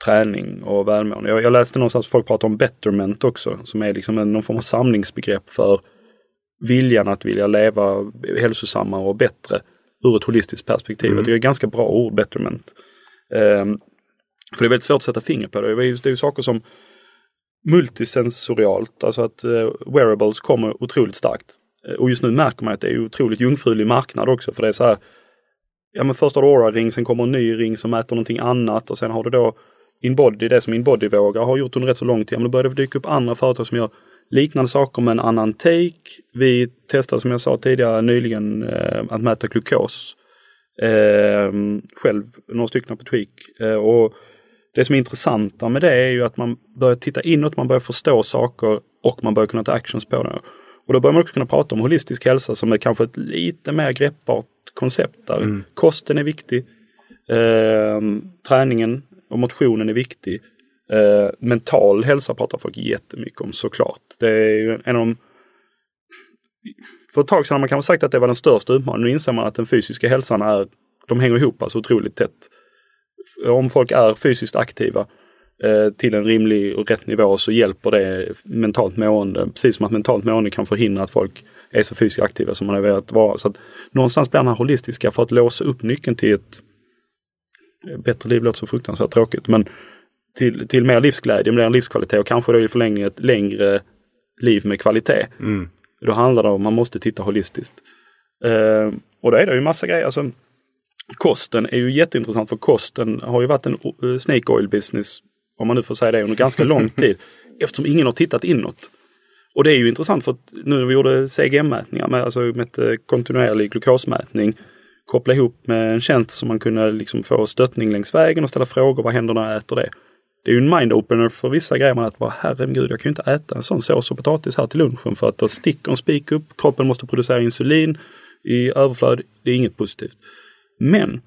B: träning och välmående. Jag, jag läste någonstans att folk pratar om betterment också, som är liksom en, någon form av samlingsbegrepp för viljan att vilja leva hälsosammare och bättre ur ett holistiskt perspektiv. Mm. Det är ett ganska bra ord, betterment. Um, för det är väldigt svårt att sätta finger på det. Det är ju, det är ju saker som multisensorialt, alltså att uh, wearables kommer otroligt starkt. Uh, och just nu märker man att det är otroligt jungfrulig marknad också för det är så här Ja men först har du Aura-ring, sen kommer en ny ring som mäter någonting annat och sen har du då Inbody, det som Inbody-vågar har gjort under rätt så lång tid. Men då börjar det dyka upp andra företag som gör liknande saker med en annan take. Vi testade som jag sa tidigare nyligen eh, att mäta glukos. Eh, själv, några stycken på Tweak. Eh, och det som är intressanta med det är ju att man börjar titta inåt, man börjar förstå saker och man börjar kunna ta actions på det. Och då börjar man också kunna prata om holistisk hälsa som är kanske ett lite mer greppbart koncept där mm. kosten är viktig. Eh, träningen och motionen är viktig. Eh, mental hälsa pratar folk jättemycket om såklart. Det är ju en av de... För ett tag sedan har man kanske sagt att det var den största utmaningen. Nu inser man att den fysiska hälsan är, de hänger ihop alltså otroligt tätt. Om folk är fysiskt aktiva eh, till en rimlig och rätt nivå så hjälper det mentalt mående. Precis som att mentalt mående kan förhindra att folk är så fysiskt aktiva som man har velat vara. Så att någonstans blir den här holistiska för att låsa upp nyckeln till ett bättre liv låter så fruktansvärt tråkigt men till, till mer livsglädje, mer livskvalitet och kanske då i förlängningen ett längre liv med kvalitet. Mm. Då handlar det om att man måste titta holistiskt. Uh, och då är det ju massa grejer. Alltså, kosten är ju jätteintressant för kosten har ju varit en uh, snake oil business, om man nu får säga det, under ganska lång tid. Eftersom ingen har tittat inåt. Och det är ju intressant för att nu när vi gjorde CGM-mätningar, med, alltså med eh, kontinuerlig glukosmätning, koppla ihop med en tjänst som man kunde liksom få stöttning längs vägen och ställa frågor. Vad händer när jag äter det? Det är ju en mind-opener för vissa grejer. Man att bara herregud, jag kan ju inte äta en sån sås och potatis här till lunchen för att då sticker en spik upp. Kroppen måste producera insulin i överflöd. Det är inget positivt. Men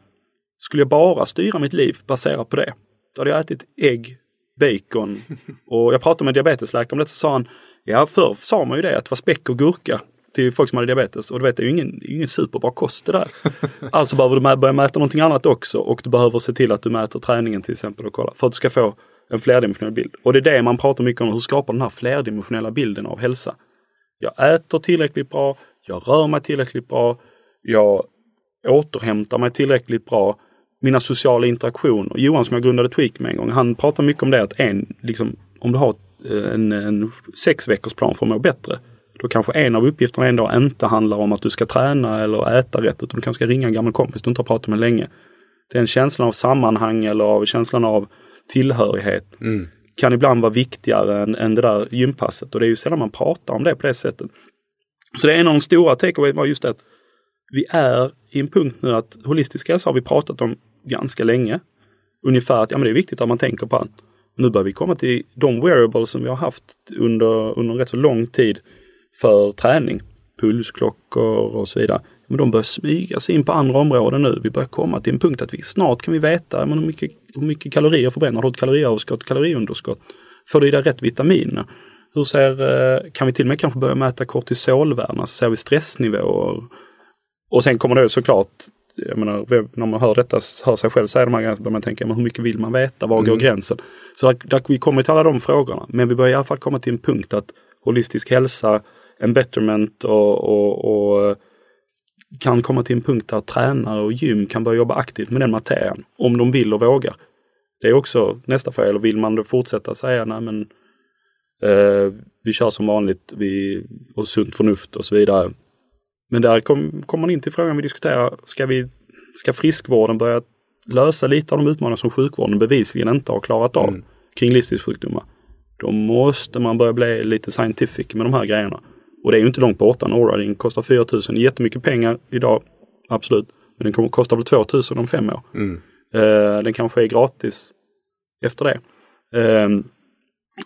B: skulle jag bara styra mitt liv baserat på det, då hade jag ätit ägg, bacon och jag pratade med diabetesläkaren om det så sa han, ja förr sa man ju det att det var späck och gurka till folk som hade diabetes. Och du vet, det är ju ingen, ingen superbra kost det där. alltså behöver du börja mäta någonting annat också och du behöver se till att du mäter träningen till exempel och kolla för att du ska få en flerdimensionell bild. Och det är det man pratar mycket om, hur skapar den här flerdimensionella bilden av hälsa? Jag äter tillräckligt bra, jag rör mig tillräckligt bra, jag återhämtar mig tillräckligt bra, mina sociala interaktioner. Johan som jag grundade Tweak med en gång, han pratar mycket om det att en, liksom, om du har en, en sex veckors plan för att må bättre, då kanske en av uppgifterna en dag inte handlar om att du ska träna eller äta rätt utan du kanske ska ringa en gammal kompis du inte har pratat med länge. Den känslan av sammanhang eller av känslan av tillhörighet mm. kan ibland vara viktigare än, än det där gympasset och det är ju sällan man pratar om det på det sättet. Så det är en av de stora takeaway var just det att vi är i en punkt nu att holistisk hälsa har vi pratat om ganska länge. Ungefär att ja, men det är viktigt att man tänker på allt. Nu börjar vi komma till de wearables som vi har haft under, under rätt så lång tid för träning, pulsklockor och så vidare. Men de börjar smyga sig in på andra områden nu. Vi börjar komma till en punkt att vi snart kan vi veta men hur, mycket, hur mycket kalorier förbränner du? Ett kaloriöverskott, kaloriunderskott? Får du i dig rätt vitaminer? Hur ser, eh, kan vi till och med kanske börja mäta kortisolvärden, alltså ser vi stressnivåer? Och sen kommer det såklart, jag menar, när man hör detta, hör sig själv säga de här grejerna, börjar man tänka, men hur mycket vill man veta? Var går mm. gränsen? Så där, där, vi kommer till alla de frågorna, men vi börjar i alla fall komma till en punkt att holistisk hälsa en betterment och, och, och, kan komma till en punkt där tränare och gym kan börja jobba aktivt med den materien. Om de vill och vågar. Det är också nästa fråga. Eller vill man då fortsätta säga nej men eh, vi kör som vanligt vi, och sunt förnuft och så vidare. Men där kommer kom man in till frågan vi diskuterar. Ska, vi, ska friskvården börja lösa lite av de utmaningar som sjukvården bevisligen inte har klarat av mm. kring livsstilssjukdomar? Då måste man börja bli lite scientific med de här grejerna. Och det är ju inte långt borta. En Aura-ring kostar 4000. Jättemycket pengar idag, absolut. Men den kommer kosta väl 2000 om fem år. Mm. Uh, den kanske är gratis efter det. Uh,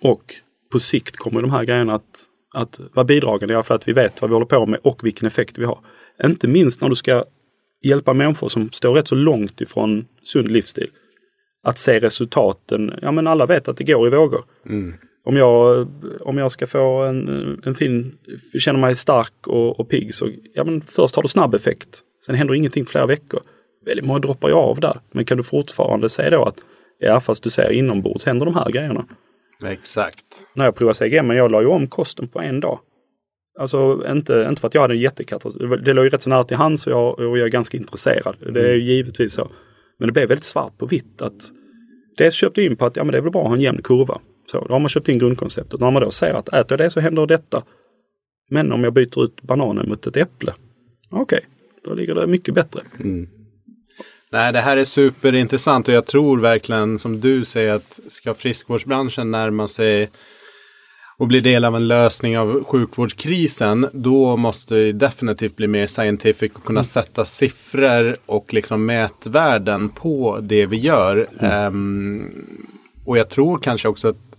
B: och på sikt kommer de här grejerna att, att vara bidragande för att vi vet vad vi håller på med och vilken effekt vi har. Inte minst när du ska hjälpa människor som står rätt så långt ifrån sund livsstil. att se resultaten. Ja men alla vet att det går i vågor.
A: Mm.
B: Om jag, om jag ska få en, en fin, känna mig stark och, och pigg så, ja men först har du snabb effekt. Sen händer ingenting flera veckor. Väldigt många droppar ju av där. Men kan du fortfarande se då att, ja fast du ser inombords händer de här grejerna.
A: Exakt.
B: När jag provade CGM, men jag la ju om kosten på en dag. Alltså inte, inte för att jag hade en jättekatastrof. Det låg ju rätt så nära till hands och jag, och jag är ganska intresserad. Det är ju givetvis så. Men det blev väldigt svart på vitt att dels köpte jag in på att ja, men det är väl bra att ha en jämn kurva. Så, då har man köpt in grundkonceptet. När man då ser att äter jag det så händer detta. Men om jag byter ut bananen mot ett äpple. Okej, okay, då ligger det mycket bättre.
A: Mm. Nej, det här är superintressant och jag tror verkligen som du säger att ska friskvårdsbranschen närma sig och bli del av en lösning av sjukvårdskrisen, då måste det definitivt bli mer scientific och kunna mm. sätta siffror och liksom mätvärden på det vi gör. Mm. Um, och jag tror kanske också att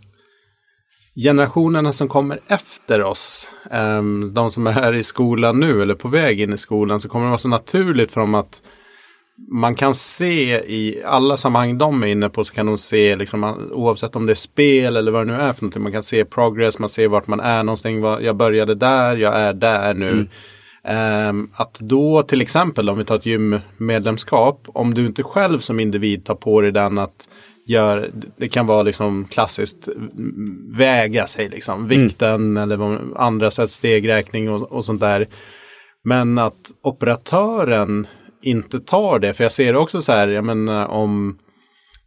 A: generationerna som kommer efter oss, um, de som är här i skolan nu eller på väg in i skolan, så kommer det vara så naturligt för dem att man kan se i alla sammanhang de är inne på så kan de se liksom, oavsett om det är spel eller vad det nu är för någonting. Man kan se progress, man ser vart man är någonstans. Jag började där, jag är där nu. Mm. Um, att då till exempel om vi tar ett gymmedlemskap, om du inte själv som individ tar på dig den att gör, det kan vara liksom klassiskt väga sig liksom, mm. vikten mm. eller andra sätt stegräkning och, och sånt där. Men att operatören inte tar det. För jag ser också så här, jag menar om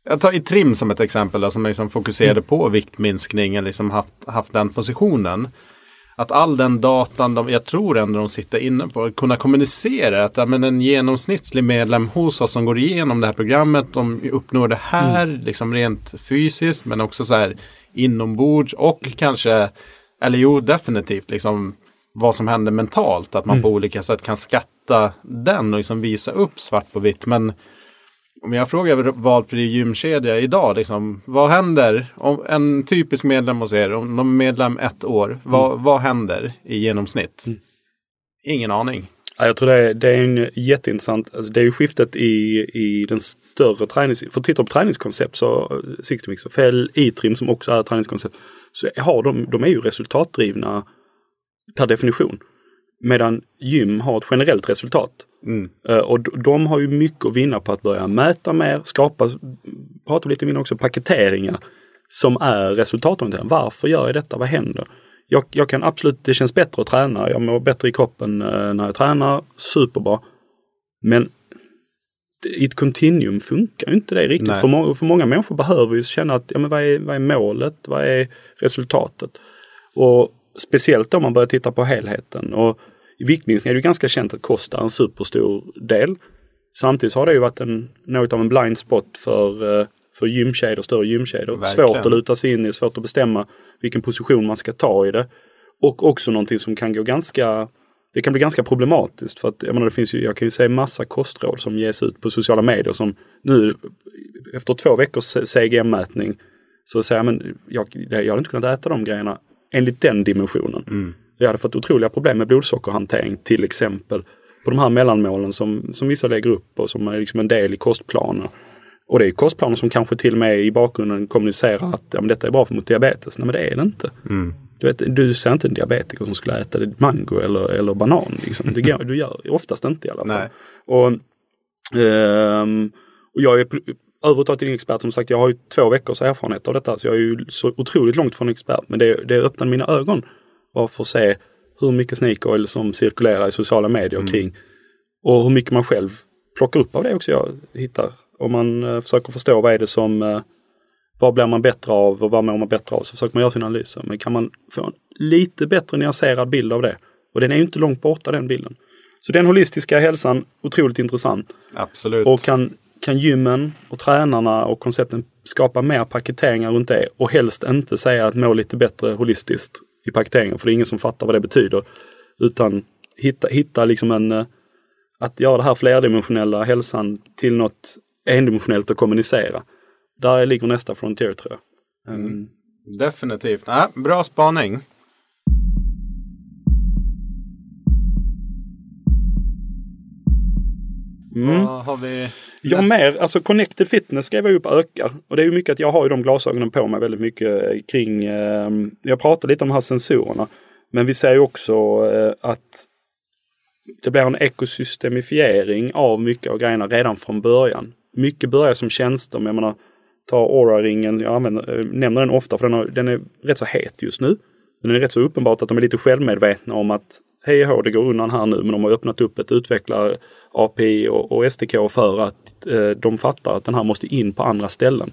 A: jag tar i trim som ett exempel då, som liksom fokuserade mm. på viktminskning eller liksom haft, haft den positionen. Att all den datan, de, jag tror ändå de sitter inne på, kunna kommunicera att ja, men en genomsnittlig medlem hos oss som går igenom det här programmet, de uppnår det här mm. liksom rent fysiskt men också så här inombords och kanske, eller jo definitivt liksom vad som händer mentalt. Att man mm. på olika sätt kan skatta den och liksom visa upp svart på vitt. Men om jag frågar valfri gymkedja idag, liksom, vad händer om en typisk medlem hos er, om de är medlem ett år, vad, mm. vad händer i genomsnitt? Mm. Ingen aning.
B: Ja, jag tror det är, det är en jätteintressant, alltså det är ju skiftet i, i den större tränings... För tittar på träningskoncept så, Sixtymix och FL, E-trim som också är träningskoncept, så har de, de är ju resultatdrivna per definition. Medan gym har ett generellt resultat. Mm. Uh, och de har ju mycket att vinna på att börja mäta mer, skapa, prata lite mindre också, paketeringar som är resultatorienterade. Varför gör jag detta? Vad händer? Jag, jag, kan absolut, det känns bättre att träna. Jag mår bättre i kroppen uh, när jag tränar. Superbra. Men i ett kontinuum funkar inte det riktigt. För, må för många människor behöver ju känna att, ja men vad är, vad är målet? Vad är resultatet? Och Speciellt om man börjar titta på helheten. Och I viktminskning är det ganska känt att kost är en superstor del. Samtidigt har det ju varit en, något av en blind spot för, eh, för gymkedjor, större gymkedjor. Svårt att luta sig in i, svårt att bestämma vilken position man ska ta i det. Och också någonting som kan gå ganska det kan bli ganska problematiskt för att jag menar, det finns ju, jag kan ju se massa kostråd som ges ut på sociala medier som nu efter två veckors CGM-mätning så säger jag men jag, jag hade inte kunnat äta de grejerna enligt den dimensionen. Mm. Jag hade fått otroliga problem med blodsockerhantering till exempel. På de här mellanmålen som, som vissa lägger upp och som är liksom en del i kostplaner. Och det är kostplaner som kanske till och med i bakgrunden kommunicerar att ja, men detta är bra för mot diabetes. Nej men det är det inte. Mm. Du, vet, du ser inte en diabetiker som skulle äta mango eller, eller banan. Liksom. Det går, du gör oftast inte i alla fall. Nej. Och, um, och jag är överhuvudtaget ingen expert. Som sagt, jag har ju två veckors erfarenhet av detta. Så jag är ju så otroligt långt från expert. Men det, det öppnade mina ögon att få se hur mycket snake oil som cirkulerar i sociala medier mm. kring. Och hur mycket man själv plockar upp av det också jag hittar. Om man uh, försöker förstå vad är det som, uh, vad blir man bättre av och vad mår man bättre av? Så försöker man göra sina analyser. Men kan man få en lite bättre nyanserad bild av det? Och den är ju inte långt borta den bilden. Så den holistiska hälsan, otroligt intressant.
A: Absolut.
B: Och kan kan gymmen och tränarna och koncepten skapa mer paketeringar runt det och helst inte säga att må lite bättre holistiskt i paketeringen för det är ingen som fattar vad det betyder. Utan hitta, hitta liksom en, eh, att göra det här flerdimensionella hälsan till något endimensionellt att kommunicera. Där ligger nästa frontier tror jag.
A: Mm. Definitivt. Ja, bra spaning. Mm. Vad har vi
B: Ja, mer. Alltså Connected Fitness skrev jag upp ökar. Och det är ju mycket att jag har ju de glasögonen på mig väldigt mycket kring. Eh, jag pratar lite om de här sensorerna. Men vi ser ju också eh, att det blir en ekosystemifiering av mycket av grejerna redan från början. Mycket börjar som tjänster. Men jag menar, ta Aura-ringen. Jag använder, eh, nämner den ofta för den, har, den är rätt så het just nu. Men det är rätt så uppenbart att de är lite självmedvetna om att hej och det går undan här nu men de har öppnat upp ett utvecklar API och, och SDK för att eh, de fattar att den här måste in på andra ställen.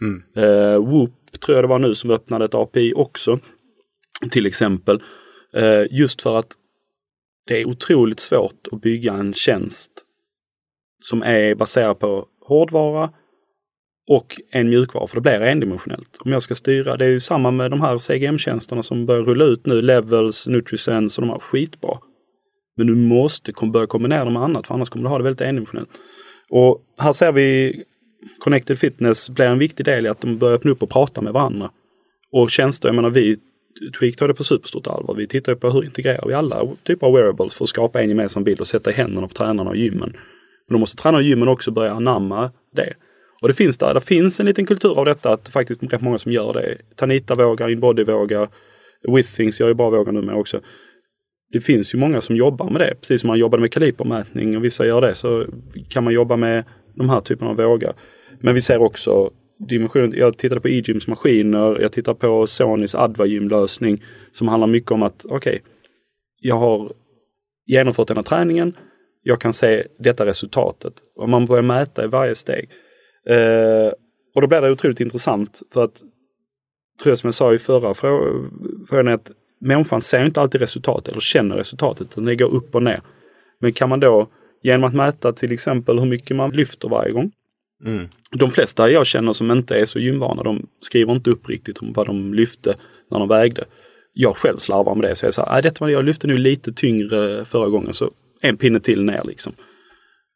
B: Mm. Eh, Whoop tror jag det var nu som öppnade ett API också. Till exempel. Eh, just för att det är otroligt svårt att bygga en tjänst som är baserad på hårdvara och en mjukvara, för det blir endimensionellt. Om jag ska styra, det är ju samma med de här CGM-tjänsterna som börjar rulla ut nu, Levels, Nutrisense och de här skitbra. Men du måste börja kombinera det med annat för annars kommer du ha det väldigt endimensionellt. Och här ser vi Connected Fitness blir en viktig del i att de börjar öppna upp och prata med varandra. Och tjänster, jag menar vi Tweak tar det på superstort allvar. Vi tittar på hur integrerar vi alla typer av wearables för att skapa en gemensam bild och sätta i händerna på tränarna och gymmen. Men då måste tränarna och gymmen också börja anamma det. Och det finns där, det finns en liten kultur av detta att faktiskt rätt många som gör det. Tanita vågar, Inbody vågar, Withthings gör ju bra vågar numera också. Det finns ju många som jobbar med det. Precis som man jobbade med kalibermätning och vissa gör det så kan man jobba med de här typerna av vågar. Men vi ser också dimension. Jag tittade på E-gyms maskiner. Jag tittar på Sonys AdvaGym lösning som handlar mycket om att okej, okay, jag har genomfört den här träningen. Jag kan se detta resultatet och man börjar mäta i varje steg. Eh, och då blir det otroligt intressant för att, tror jag som jag sa i förra frågan, att människan ser inte alltid resultatet eller känner resultatet, utan det går upp och ner. Men kan man då genom att mäta till exempel hur mycket man lyfter varje gång. Mm. De flesta jag känner som inte är så gymvana, de skriver inte upp riktigt om vad de lyfte när de vägde. Jag själv slarvar med det, så jag säger, det jag lyfte nu lite tyngre förra gången, så en pinne till ner liksom.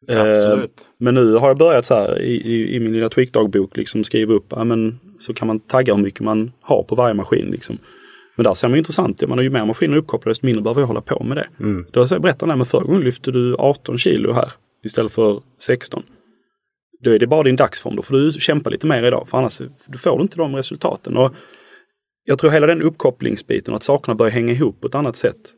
A: Absolut. Eh,
B: men nu har jag börjat så här i, i, i min lilla Tweak-dagbok liksom skriva upp, ja, men, så kan man tagga hur mycket man har på varje maskin. Liksom. Men där ser man intressant, man har ju mer maskiner uppkopplade desto mindre behöver jag hålla på med det. Mm. Då jag berättat, men förra gången lyfte du 18 kilo här istället för 16. Då är det bara din dagsform, då får du kämpa lite mer idag för annars får du inte de resultaten. Och jag tror hela den uppkopplingsbiten, att sakerna börjar hänga ihop på ett annat sätt,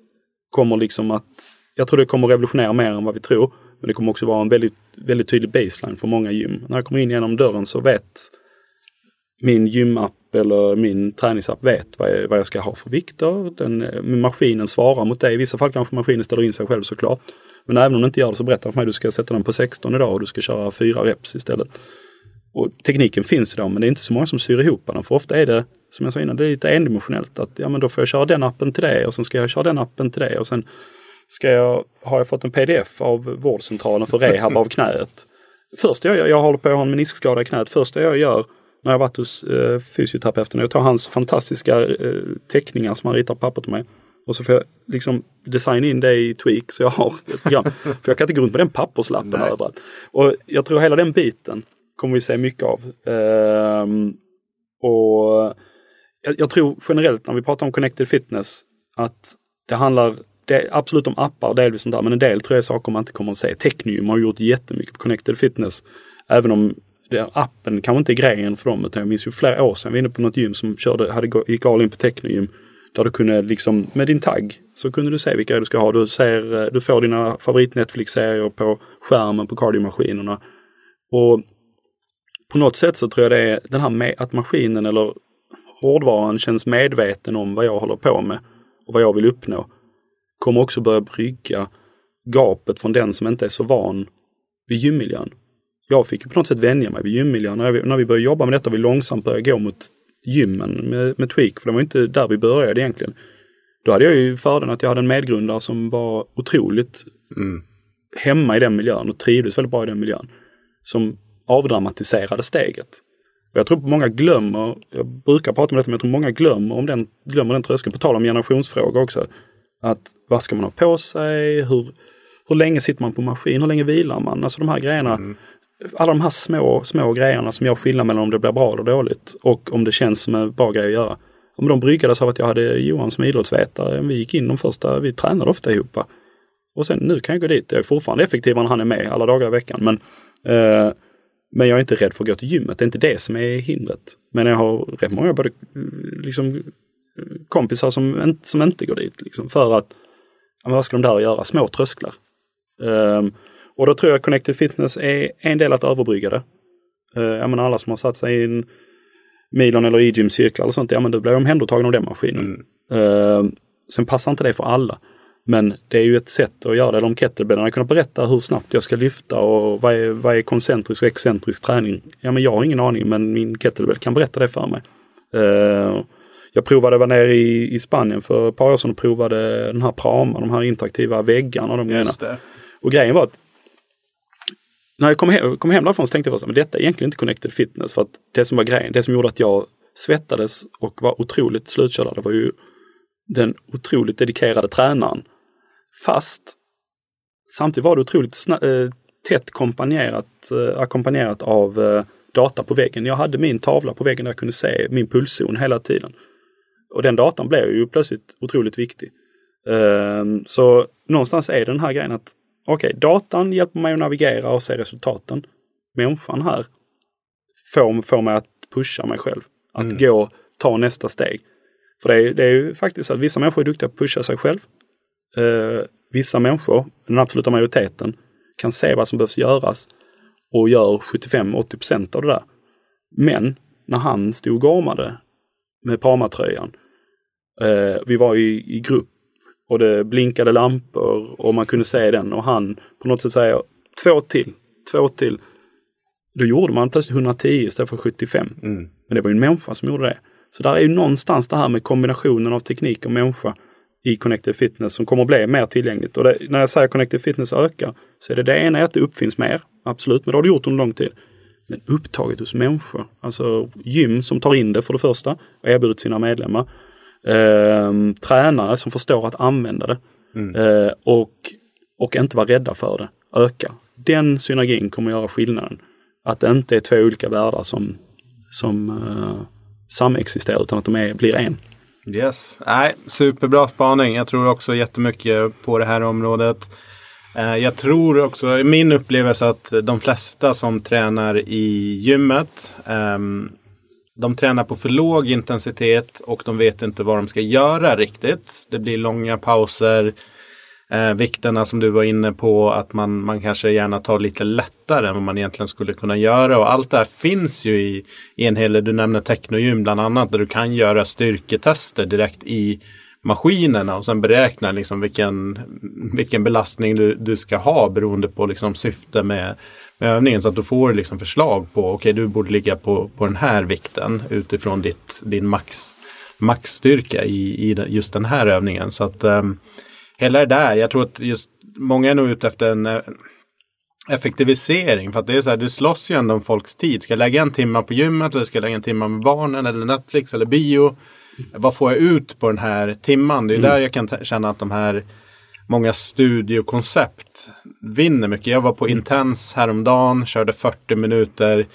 B: kommer liksom att, jag tror det kommer revolutionera mer än vad vi tror. Men det kommer också vara en väldigt, väldigt tydlig baseline för många gym. När jag kommer in genom dörren så vet min gymapp eller min träningsapp vet vad jag, vad jag ska ha för vikter. Den, maskinen svarar mot det. I vissa fall kanske maskinen ställer in sig själv såklart. Men även om den inte gör det så berättar den för mig att du ska sätta den på 16 idag och du ska köra fyra reps istället. Och tekniken finns idag men det är inte så många som syr ihop den. För ofta är det, som jag sa innan, det är lite endimensionellt. Att ja men då får jag köra den appen till det och sen ska jag köra den appen till det och sen ska jag, har jag fått en pdf av vårdcentralen för rehab av knäet. Första jag gör, jag håller på att ha en meniskskada i knät. Första jag gör när jag varit hos eh, fysioterapeuten, jag tar hans fantastiska eh, teckningar som han ritar på papper till mig. Och så får jag liksom designa in det i Tweak så jag har ett program. för jag kan inte gå runt med den papperslappen Nej. överallt. Och jag tror hela den biten kommer vi se mycket av. Ehm, och jag, jag, tror generellt när vi pratar om connected fitness att det handlar det, absolut om appar delvis sånt där, men en del tror jag är saker man inte kommer att se. Technium har gjort jättemycket på Connected Fitness. Även om appen kanske inte är grejen för dem. Utan jag minns ju flera år sedan vi var inne på något gym som körde, hade, gick all in på technogym. Där du kunde liksom, med din tagg så kunde du se vilka du ska ha. Du, ser, eh, du får dina favorit Netflix-serier på skärmen på kardiomaskinerna. Och på något sätt så tror jag det är den här med, att maskinen eller hårdvaran känns medveten om vad jag håller på med och vad jag vill uppnå kommer också börja brygga gapet från den som inte är så van vid gymmiljön. Jag fick på något sätt vänja mig vid gymmiljön. När, vi, när vi började jobba med detta och vi långsamt började gå mot gymmen med, med Tweak, för det var inte där vi började egentligen. Då hade jag ju fördelen att jag hade en medgrundare som var otroligt mm. hemma i den miljön och trivdes väldigt bra i den miljön. Som avdramatiserade steget. Och jag tror många glömmer, jag brukar prata om detta, men jag tror många glömmer om den, glömmer den tröskeln, på tal om generationsfrågor också. Att vad ska man ha på sig? Hur, hur länge sitter man på maskin? Hur länge vilar man? Alltså de här grejerna. Mm. Alla de här små, små grejerna som gör skillnad mellan om det blir bra eller dåligt och om det känns som en bra grej att göra. Om de bryggades av att jag hade Johan som idrottsvetare. Vi gick in de första, vi tränade ofta ihop. Och sen nu kan jag gå dit. Jag är fortfarande effektivare när han är med alla dagar i veckan. Men, eh, men jag är inte rädd för att gå till gymmet. Det är inte det som är hindret. Men jag har rätt många både, liksom, kompisar som, som inte går dit. Liksom, för att, ja, vad ska de där göra? Små trösklar. Eh, och då tror jag Connected Fitness är en del att överbrygga det. Uh, jag menar alla som har satt sig i en Milon eller e-gym cirklar eller sånt, ja men då blir omhändertagen av den maskinen. Mm. Uh, sen passar inte det för alla. Men det är ju ett sätt att göra det. Om kettlebellarna kunna berätta hur snabbt jag ska lyfta och vad är, vad är koncentrisk och excentrisk träning. Ja men jag har ingen aning men min kettlebell kan berätta det för mig. Uh, jag provade vara nere i, i Spanien för ett par år sedan och provade den här Prama, de här interaktiva väggarna och de grejerna. Och grejen var att när jag kom hem, kom hem därifrån så tänkte jag att detta är egentligen inte connected fitness för att det som var grejen, det som gjorde att jag svettades och var otroligt slutkörd, det var ju den otroligt dedikerade tränaren. Fast samtidigt var det otroligt äh, tätt kompanjerat, äh, ackompanjerat av äh, data på väggen. Jag hade min tavla på väggen där jag kunde se min pulszon hela tiden. Och den datan blev ju plötsligt otroligt viktig. Ehm, så någonstans är den här grejen att okej, okay, datan hjälper mig att navigera och se resultaten. Människan här får, får mig att pusha mig själv. Att mm. gå, ta nästa steg. För det är, det är ju faktiskt så att vissa människor är duktiga på att pusha sig själv. Uh, vissa människor, den absoluta majoriteten, kan se vad som behövs göras och gör 75-80% av det där. Men när han stod och gormade med Parma-tröjan. Eh, vi var i, i grupp och det blinkade lampor och man kunde se den och han på något sätt säger två till, två till. Då gjorde man plötsligt 110 istället för 75. Mm. Men det var ju en människa som gjorde det. Så där är ju någonstans det här med kombinationen av teknik och människa i Connected Fitness som kommer att bli mer tillgängligt. Och det, när jag säger Connected Fitness ökar så är det det ena är att det uppfinns mer. Absolut, men det har det gjort under lång tid. Men upptaget hos människor, alltså gym som tar in det för det första och erbjuder sina medlemmar. Eh, tränare som förstår att använda det mm. eh, och, och inte vara rädda för det, öka. Den synergin kommer göra skillnaden. Att det inte är två olika världar som, som eh, samexisterar utan att de är, blir en.
A: Yes, Nej, superbra spaning. Jag tror också jättemycket på det här området. Eh, jag tror också, i min upplevelse att de flesta som tränar i gymmet um, de tränar på för låg intensitet och de vet inte vad de ska göra riktigt. Det blir långa pauser. Eh, vikterna som du var inne på att man, man kanske gärna tar lite lättare än vad man egentligen skulle kunna göra. Och allt det här finns ju i, i en hel del, du nämner Technogym bland annat, där du kan göra styrketester direkt i maskinerna och sen beräkna liksom vilken, vilken belastning du, du ska ha beroende på liksom syfte med övningen. Så att du får liksom förslag på, okej okay, du borde ligga på, på den här vikten utifrån ditt, din max, maxstyrka i, i just den här övningen. Så att um, hela det där, jag tror att just många är nog ute efter en eh, effektivisering. För att det är så här, du slåss ju ändå om folks tid. Ska jag lägga en timme på gymmet eller ska jag lägga en timme med barnen eller Netflix eller bio? vad får jag ut på den här timman? Det är mm. där jag kan känna att de här många studiokoncept vinner mycket. Jag var på mm. Intens häromdagen, körde 40 minuter.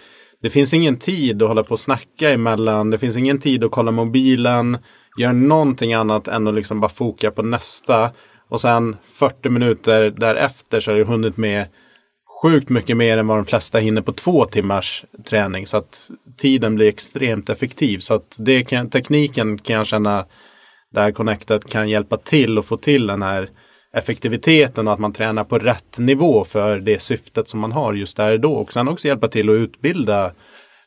A: Det finns ingen tid att hålla på och snacka emellan. Det finns ingen tid att kolla mobilen. Gör någonting annat än att liksom bara foka på nästa. Och sen 40 minuter därefter så har jag hunnit med sjukt mycket mer än vad de flesta hinner på två timmars träning. Så att tiden blir extremt effektiv. Så att det kan, tekniken kan jag känna där Connected kan hjälpa till att få till den här effektiviteten och att man tränar på rätt nivå för det syftet som man har just där och då. Och sen också hjälpa till att utbilda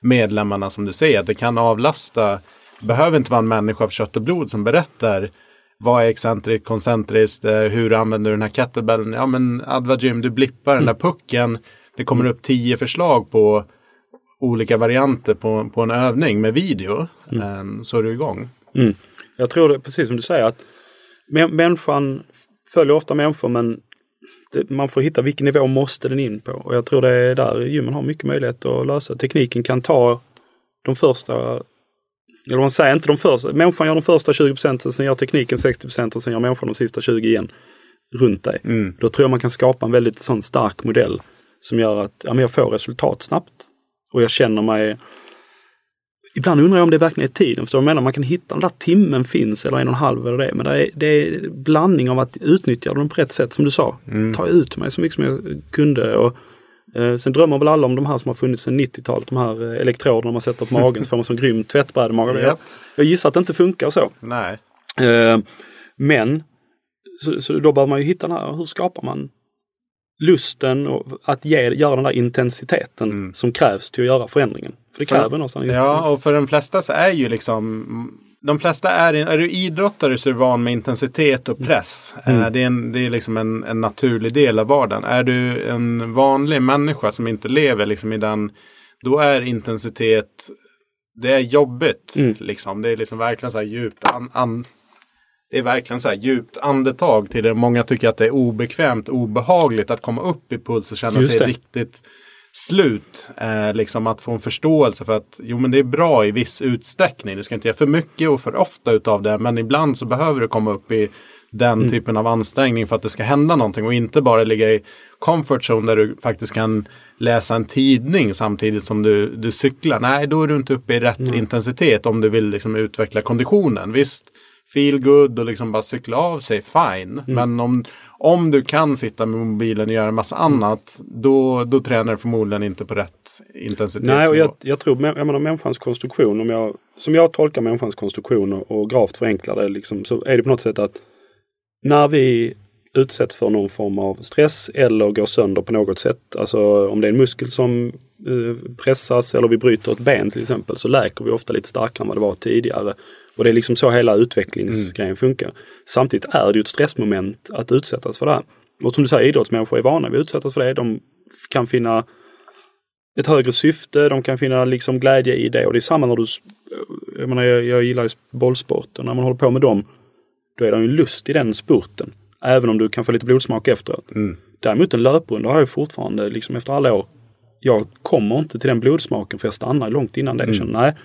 A: medlemmarna som du säger. Att det kan avlasta. Behöver inte vara en människa av kött och blod som berättar vad är excentriskt, koncentriskt, eh, hur använder du den här kettlebellen? Ja men Adva Gym, du blippar den där mm. pucken. Det kommer upp tio förslag på olika varianter på, på en övning med video. Mm. Ehm, så är du igång.
B: Mm. Jag tror det, precis som du säger, att människan följer ofta människor men det, man får hitta vilken nivå måste den in på. Och jag tror det är där gymmen har mycket möjlighet att lösa. Tekniken kan ta de första eller man säger inte de första, människan gör de första 20 procenten, sen gör tekniken 60 procent och sen gör människan de sista 20 igen runt dig. Mm. Då tror jag man kan skapa en väldigt sån stark modell som gör att ja, men jag får resultat snabbt. Och jag känner mig Ibland undrar jag om det verkligen är tiden. Förstår du vad jag menar? Man kan hitta den där timmen finns eller en och en halv eller det. Men det är, det är blandning av att utnyttja dem på rätt sätt som du sa.
A: Mm.
B: Ta ut mig så mycket som jag kunde. Och, eh, sen drömmer väl alla om de här som har funnits sedan 90-talet. De här eh, elektroderna man sätter på magen så får man sån grym tvättbrädemage.
A: Ja.
B: Jag, jag gissar att det inte funkar så.
A: Nej.
B: Eh, men så, så då behöver man ju hitta den här, hur skapar man lusten och att ge, göra den där intensiteten
A: Mm.
B: som krävs till att göra förändringen. För det kräver någonstans
A: Ja, och för de flesta så är ju liksom de flesta är, är du idrottare så är du van med intensitet och press.
B: Mm.
A: Eh, Det är, en, det är liksom en, en naturlig del av vardagen. Är du en vanlig människa som inte lever liksom i den, då är intensitet, det är jobbigt.
B: Mm.
A: Liksom. Det är liksom verkligen så här djupt an, an, det är verkligen så här djupt andetag till det. Många tycker att det är obekvämt, obehagligt att komma upp i puls och känna sig riktigt slut. Eh, liksom att få en förståelse för att jo men det är bra i viss utsträckning. Du ska inte göra för mycket och för ofta utav det. Men ibland så behöver du komma upp i den
B: Mm.
A: typen av ansträngning för att det ska hända någonting. Och inte bara ligga i comfort zone där du faktiskt kan läsa en tidning samtidigt som du, du cyklar. Nej, då är du inte uppe i rätt intensitet om du vill liksom utveckla konditionen. Visst, feel good och liksom bara cykla av sig, fine.
B: Mm.
A: Men om, om du kan sitta med mobilen och göra en massa annat, då, då tränar du förmodligen inte på rätt intensitetsnivå.
B: Nej, och jag, jag tror, jag menar människans konstruktion, om jag, som jag tolkar människans konstruktion och, och gravt förenklar det, liksom, så är det på något sätt att när vi utsätts för någon form av stress eller går sönder på något sätt, alltså om det är en muskel som eh, pressas eller vi bryter ett ben till exempel, så läker vi ofta lite starkare än vad det var tidigare. Och det är liksom så hela utvecklingsgrejen funkar. Samtidigt är det ju ett stressmoment att utsättas för det här. Och som du säger, idrottsmänniskor är vana vid att utsättas för det. De kan finna ett högre syfte, de kan finna liksom glädje i det. Och det är samma när du, jag menar jag, jag gillar ju bollsport och när man håller på med dem, då är det ju en lust i den spurten. Även om du kan få lite blodsmak efteråt.
A: Mm.
B: Däremot en löprunda har jag fortfarande, liksom efter alla år, jag kommer inte till den blodsmaken för jag stannar långt innan det. Jag känner, nej,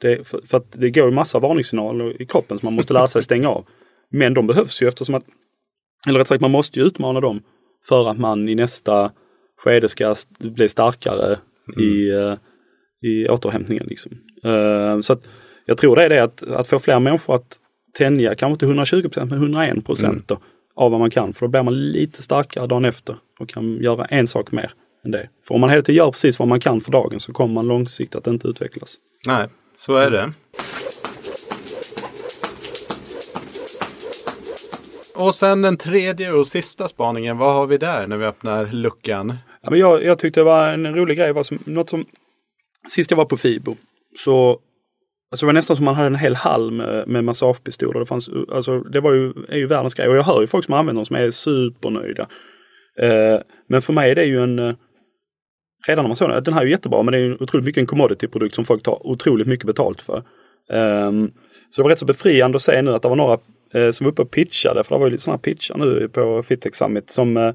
B: det, för, för att det går ju massa varningssignaler i kroppen som man måste lära sig stänga av. Men de behövs ju eftersom att, eller rätt sagt man måste ju utmana dem för att man i nästa skede ska bli starkare i, eh, i återhämtningen. Liksom. Eh, så att jag tror det är det att, att få fler människor att tänja, kanske inte 120 procent men 101 procent då, av vad man kan. För då blir man lite starkare dagen efter och kan göra en sak mer än det. För om man hela tiden gör precis vad man kan för dagen så kommer man långsiktigt att inte utvecklas.
A: Nej, så är det. Och sen den tredje och sista spaningen. Vad har vi där när vi öppnar luckan?
B: Ja, men jag, jag tyckte det var en rolig grej. Var som, något som, sist jag var på Fibo så alltså det var nästan som man hade en hel hall med, med massagepistoler. Det, fanns, alltså, det var ju, är ju världens grej och jag hör ju folk som använder dem som är supernöjda. Eh, men för mig är det ju en eh, Redan när man såg den, den här är ju jättebra men det är ju otroligt mycket en commodity-produkt som folk tar otroligt mycket betalt för. Um, så det var rätt så befriande att se nu att det var några eh, som var uppe och pitchade, för det var ju lite sådana pitchar nu på Fittex Summit som eh,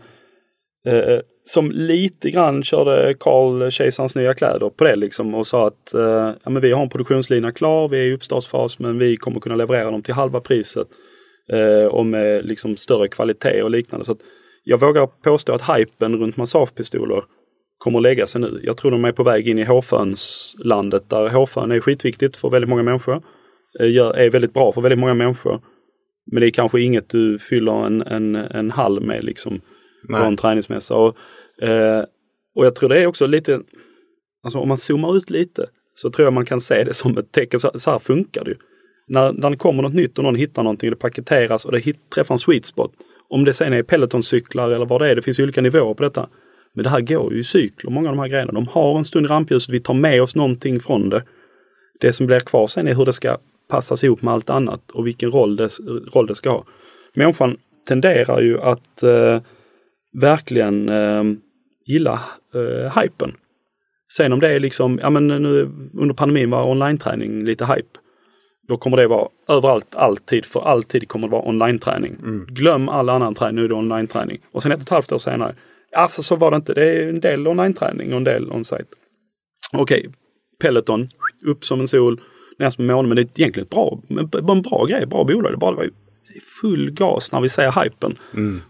B: eh, som lite grann körde Carl Kejsarens nya kläder på det liksom och sa att eh, ja, men vi har en produktionslina klar, vi är i uppstartsfas men vi kommer kunna leverera dem till halva priset eh, och med liksom större kvalitet och liknande. Så att jag vågar påstå att hypen runt massagepistoler kommer att lägga sig nu. Jag tror de är på väg in i hårfönslandet där hårfön är skitviktigt för väldigt många människor. Eh, är väldigt bra för väldigt många människor. Men det är kanske inget du fyller en, en, en hall med liksom på en träningsmässa. Och, eh, och jag tror det är också lite, alltså om man zoomar ut lite så tror jag man kan se det som ett tecken, så, så här funkar det ju. När, när det kommer något nytt och någon hittar någonting, det paketeras och det hit, träffar en sweet spot. Om det sen är Peloton-cyklar eller vad det är, det finns ju olika nivåer på detta. Men det här går ju i cykler, många av de här grejerna. De har en stund i rampljuset, vi tar med oss någonting från det. Det som blir kvar sen är hur det ska passas ihop med allt annat och vilken roll det, roll det ska ha. Människan tenderar ju att eh, verkligen eh, gilla eh, hypen. Sen om det är liksom, ja men nu under pandemin var online-träning lite hype. Då kommer det vara överallt, alltid, för alltid kommer det vara online-träning. Glöm all annan träning, nu är det online-träning. Och sen ett och ett halvt år senare, ja så, var det inte. Det är en del online-träning och en del on-site. Okej, Peloton, upp som en sol, ner som en måne, men det är egentligen bra, en, bra grej, bra bolag. Det bara var full gas när vi ser hypen.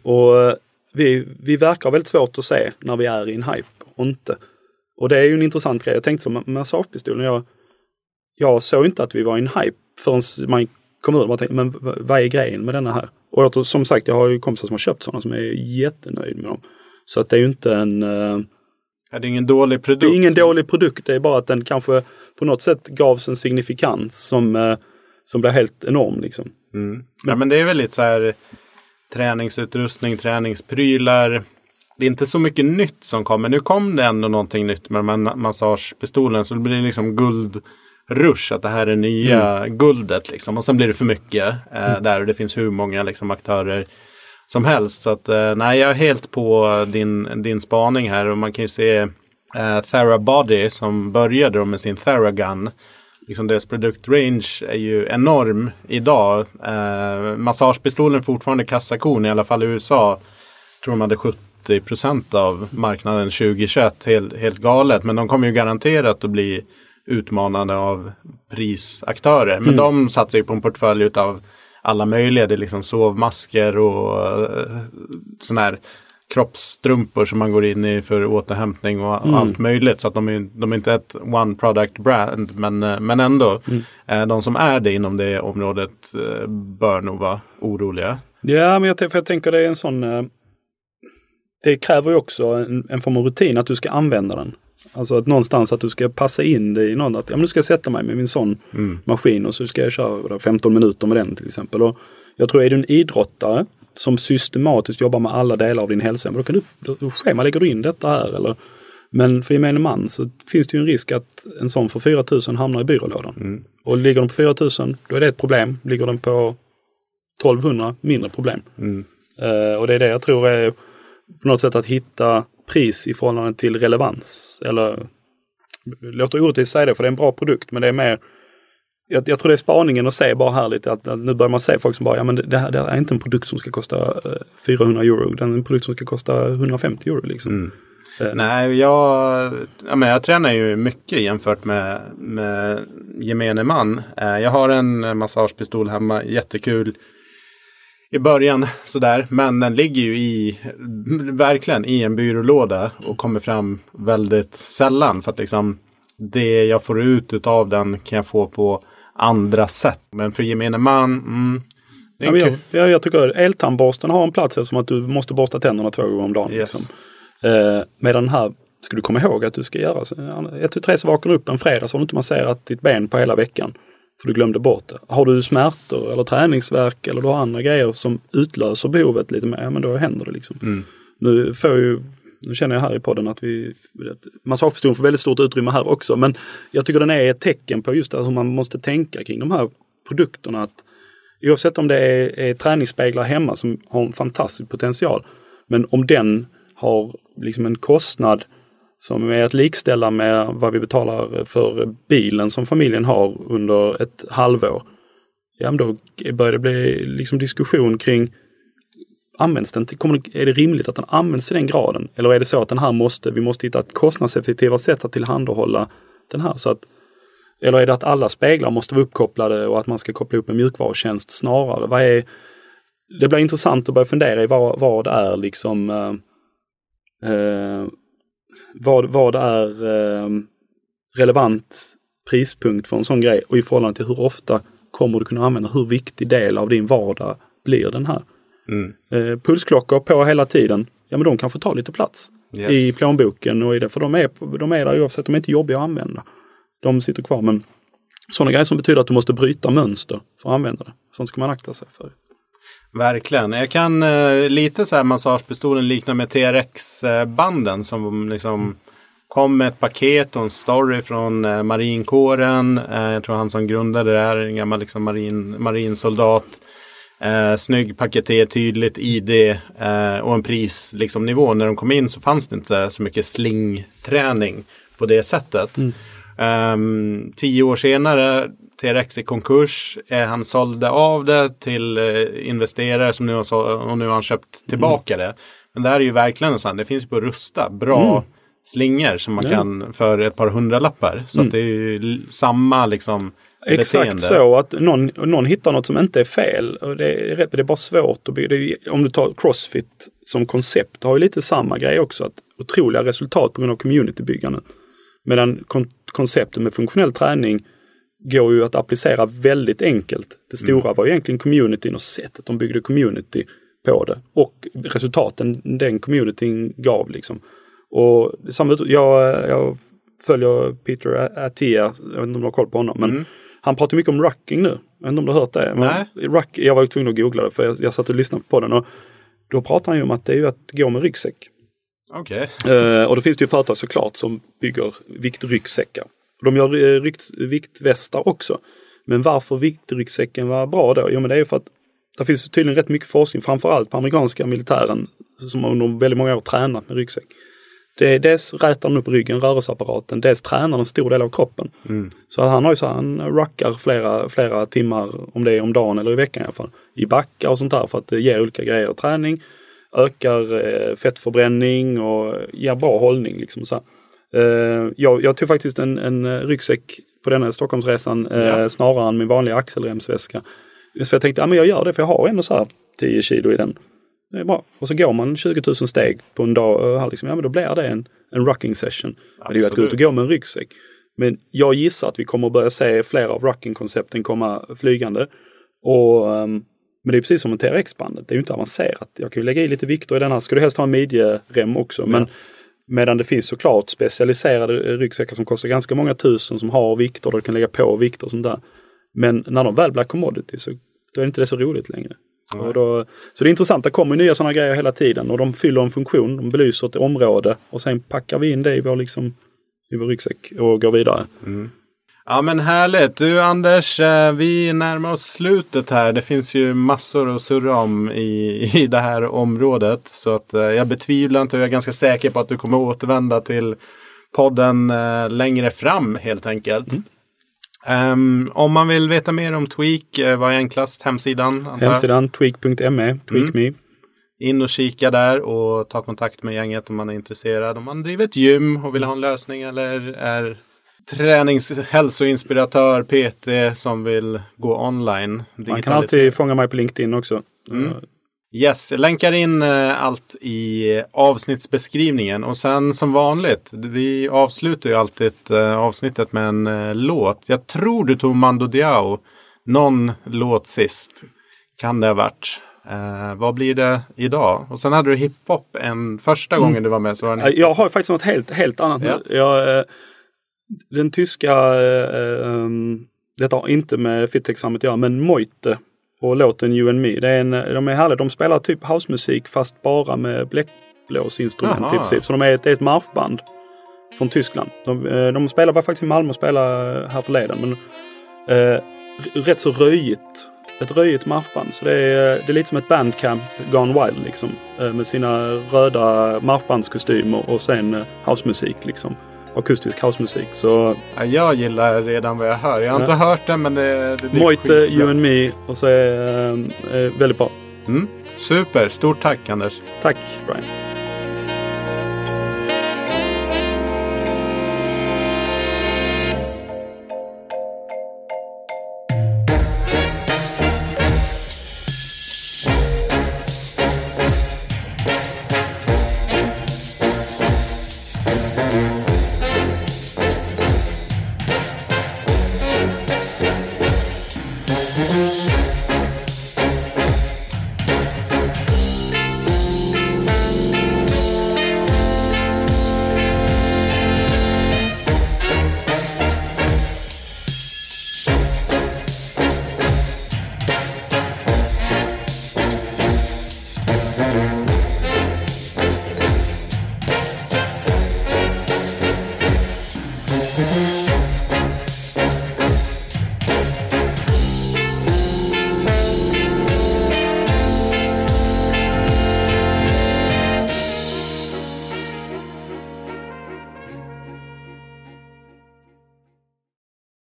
B: Och eh, vi, vi verkar väldigt svårt att se när vi är i en hype och inte. Och det är ju en intressant grej. Jag tänkte som med massagepistolen. Jag, jag såg inte att vi var i en hype förrän man kom ur och men vad är grejen med denna här? Och jag, som sagt, jag har ju kompisar som har köpt sådana som är jättenöjd med dem. Så att det är ju inte en... Uh,
A: ja, det är ingen dålig produkt.
B: Det är ingen dålig produkt, det är bara att den kanske på något sätt gavs en signifikans som, uh, som blev helt enorm. Liksom.
A: Mm. Men, ja, men det är väl lite så här träningsutrustning, träningsprylar. Det är inte så mycket nytt som kommer. Nu kom det ändå någonting nytt med massagepistolen. Så det blir liksom guldrush. Att det här är nya mm. guldet liksom. Och sen blir det för mycket eh, mm. där. Och det finns hur många liksom, aktörer som helst. Så att eh, nej, jag är helt på din, din spaning här. Och man kan ju se eh, Therabody som började med sin Theragun liksom deras produktrange är ju enorm idag. Eh, massagepistolen är fortfarande kassakon, i alla fall i USA. Jag tror de hade 70 procent av marknaden 2021, helt, helt galet. Men de kommer ju garanterat att bli utmanade av prisaktörer. Men mm. de satsar ju på en portfölj av alla möjliga. Det är liksom sovmasker och uh, sån här kroppsstrumpor som man går in i för återhämtning och mm. allt möjligt. Så att de är, de är inte ett one product brand men, eh, men ändå. Mm. Eh, de som är det inom det området bör nog vara oroliga.
B: Ja, men jag, för jag tänker det är en sån det kräver ju också en, en form av rutin att du ska använda den. Alltså att någonstans att du ska passa in det i någon, att ja, men nu ska jag sätta mig med min sån mm. maskin och så ska jag köra 15 minuter med den till exempel. Och jag tror är du en idrottare som systematiskt jobbar med alla delar av din hälsa, då kan du, då schemalägger du in detta här. Eller, men för gemene man så finns det ju en risk att en sån för 4000 hamnar i byrålådan. Mm. Och ligger den på 4000 då är det ett problem. Ligger den på 1200 mindre problem. Mm. Uh, och det är det jag tror är på något sätt att hitta pris i förhållande till relevans. Eller det låter orättvist säga det för det är en bra produkt men det är mer jag, jag, tror det är spaningen att se bara här lite att, att nu börjar man se folk som bara, ja men det, här, det här är inte en produkt som ska kosta 400 eh, euro, det är en produkt som ska kosta 150 euro liksom. Mm.
A: Uh. Nej, jag, ja, men jag tränar ju mycket jämfört med, med gemene man. Uh, jag har en massagepistol hemma, jättekul i början sådär. Men den ligger ju i, verkligen i en byrålåda och kommer fram väldigt sällan. För att liksom det jag får ut av den kan jag få på andra sätt. Men för gemene man, mm,
B: ja, jag, jag, jag tycker eltandborsten har en plats eftersom att du måste borsta tänderna två gånger om dagen. Yes. Liksom. Eh, medan här ska du komma ihåg att du ska göra ett, tu, tre så vaknar du upp en fredag så har du inte masserat ditt ben på hela veckan. För du glömde bort det. Har du smärtor eller träningsverk eller du har andra grejer som utlöser behovet lite mer, ja men då händer det liksom. Mm. Nu får ju nu känner jag här i podden att vi, massagepistolen får väldigt stort utrymme här också, men jag tycker den är ett tecken på just hur man måste tänka kring de här produkterna. Att oavsett om det är, är träningsspeglar hemma som har en fantastisk potential, men om den har liksom en kostnad som är att likställa med vad vi betalar för bilen som familjen har under ett halvår. Ja, men då börjar det bli liksom diskussion kring används den till, är det rimligt att den används i den graden? Eller är det så att den här måste, vi måste hitta ett kostnadseffektivare sätt att tillhandahålla den här? Så att, eller är det att alla speglar måste vara uppkopplade och att man ska koppla upp en mjukvarutjänst snarare? Vad är, det blir intressant att börja fundera i vad, vad är liksom eh, eh, vad, vad är eh, relevant prispunkt för en sån grej och i förhållande till hur ofta kommer du kunna använda, hur viktig del av din vardag blir den här? Mm. Eh, pulsklockor på hela tiden, ja men de kan få ta lite plats yes. i plånboken och i det, för de är, de är där oavsett, de är inte jobbiga att använda. De sitter kvar men sådana grejer som betyder att du måste bryta mönster för att använda det. Sånt ska man akta sig för.
A: Verkligen. Jag kan eh, lite så här massagepistolen likna med TRX-banden som liksom kom med ett paket och en story från eh, marinkåren. Eh, jag tror han som grundade det här, en gammal liksom, marin, marinsoldat. Eh, snygg paketer, tydligt ID eh, och en prisnivå. Liksom, När de kom in så fanns det inte så mycket slingträning på det sättet. Mm. Um, tio år senare, TRX i konkurs. Eh, han sålde av det till eh, investerare som nu har, så, och nu har han köpt tillbaka mm. det. Men det här är ju verkligen så det finns på Rusta, bra mm. slingor som man ja. kan för ett par hundralappar. Så mm. att det är ju samma liksom
B: Exakt så, att någon, någon hittar något som inte är fel. Och det, är, det är bara svårt att bygga. om du tar Crossfit som koncept, har ju lite samma grej också. Att otroliga resultat på grund av communitybyggandet. Medan kon konceptet med funktionell träning går ju att applicera väldigt enkelt. Det stora var ju egentligen communityn och sättet de byggde community på det och resultaten den communityn gav liksom. Och samma, jag, jag följer Peter Attia, jag vet inte om du har koll på honom, men
A: Mm.
B: han pratar mycket om rucking nu. Jag vet inte om du har hört det?
A: Nej.
B: Ruck, jag var tvungen att googla det för jag, jag satt och lyssnade på den och då pratar han ju om att det är ju att gå med ryggsäck.
A: Okej.
B: Eh, och då finns det ju företag såklart som bygger viktryggsäckar. De gör eh, rykt, viktvästar också. Men varför viktryggsäcken var bra då? Jo men det är för att det finns tydligen rätt mycket forskning, framförallt på amerikanska militären, som under väldigt många år tränat med ryggsäck. Det är dels rätar den upp ryggen, rörelseapparaten, dels tränar den en stor del av kroppen.
A: Mm.
B: Så han har ju så här, han ruckar flera, flera timmar, om det är om dagen eller i veckan i alla fall, i backar och sånt där för att det ger olika grejer. Träning, ökar eh, fettförbränning och ger bra hållning. Liksom så här. Eh, jag, jag tog faktiskt en, en eh, ryggsäck på denna Stockholmsresan eh,
A: Ja.
B: snarare än min vanliga axelremsväska. Just för jag tänkte, ja men jag gör det för jag har ändå så här 10 kilo i den. Det är bra. Och så går man 20 000 steg på en dag, här liksom, ja men då blir det en, en rucking session. Men det är ju att gå ut och gå med en ryggsäck. Men jag gissar att vi kommer att börja se flera av rucking-koncepten komma flygande. Och, ehm, men det är precis som med TRX-bandet, det är ju inte avancerat. Jag kan ju lägga i lite vikter i den här. Ska du helst ha en midjerem också. Men medan det finns såklart specialiserade ryggsäckar som kostar ganska många tusen som har vikter och du kan lägga på vikter och sånt där. Men när de väl blir commodity så då är inte det så roligt längre. Och då, så det är intressant, det kommer nya sådana grejer hela tiden och de fyller en funktion, de belyser ett område och sen packar vi in det i vår, liksom, i vår ryggsäck och går vidare. Mm.
A: Ja men härligt. Du Anders, eh, vi närmar oss slutet här. Det finns ju massor att surra om i, i det här området. Så att eh, jag betvivlar inte och jag är ganska säker på att du kommer återvända till podden eh, längre fram helt enkelt. Ehm, om man vill veta mer om Tweak, vad är enklast? Hemsidan? antar?
B: Hemsidan tweak.me, tweakme.
A: In och kika där och ta kontakt med gänget om man är intresserad. Om man driver ett gym och vill ha en lösning eller är tränings hälsoinspiratör, PT som vill gå online.
B: Man kan alltid fånga mig på LinkedIn också.
A: Mm. Yes, jag länkar in eh, allt i avsnittsbeskrivningen och sen som vanligt, vi avslutar ju alltid eh, avsnittet med en eh, låt. Jag tror du tog Mando Diao, någon låt sist. Kan det ha varit. Eh, vad blir det idag? Och sen hade du hiphop en första gången du var med. Så var
B: Jag har faktiskt något helt, helt annat
A: Ja.
B: nu. Jag, den tyska, eh, um, detta har inte med Fitexam att göra, men Moite och låten You and Me. Det är en, de är härliga. De spelar typ housemusik fast bara med bläckblåsinstrument i princip. Så de är ett, det är ett marschband från Tyskland. De, eh, de spelar var faktiskt i Malmö och spelade här förleden. Men, eh, rätt så röjigt. Ett röjigt marschband. Så det är, det är lite som ett bandcamp gone wild liksom. Eh, med sina röda marschbandskostymer och sen eh, housemusik liksom. Akustisk housemusik. Så
A: ja, jag gillar redan vad jag hör. Jag har inte hört den men det, det blir
B: Moite,
A: skitbra.
B: You and Me och så är eh, eh, väldigt bra.
A: Mm. Super, stort tack Anders.
B: Tack Brian.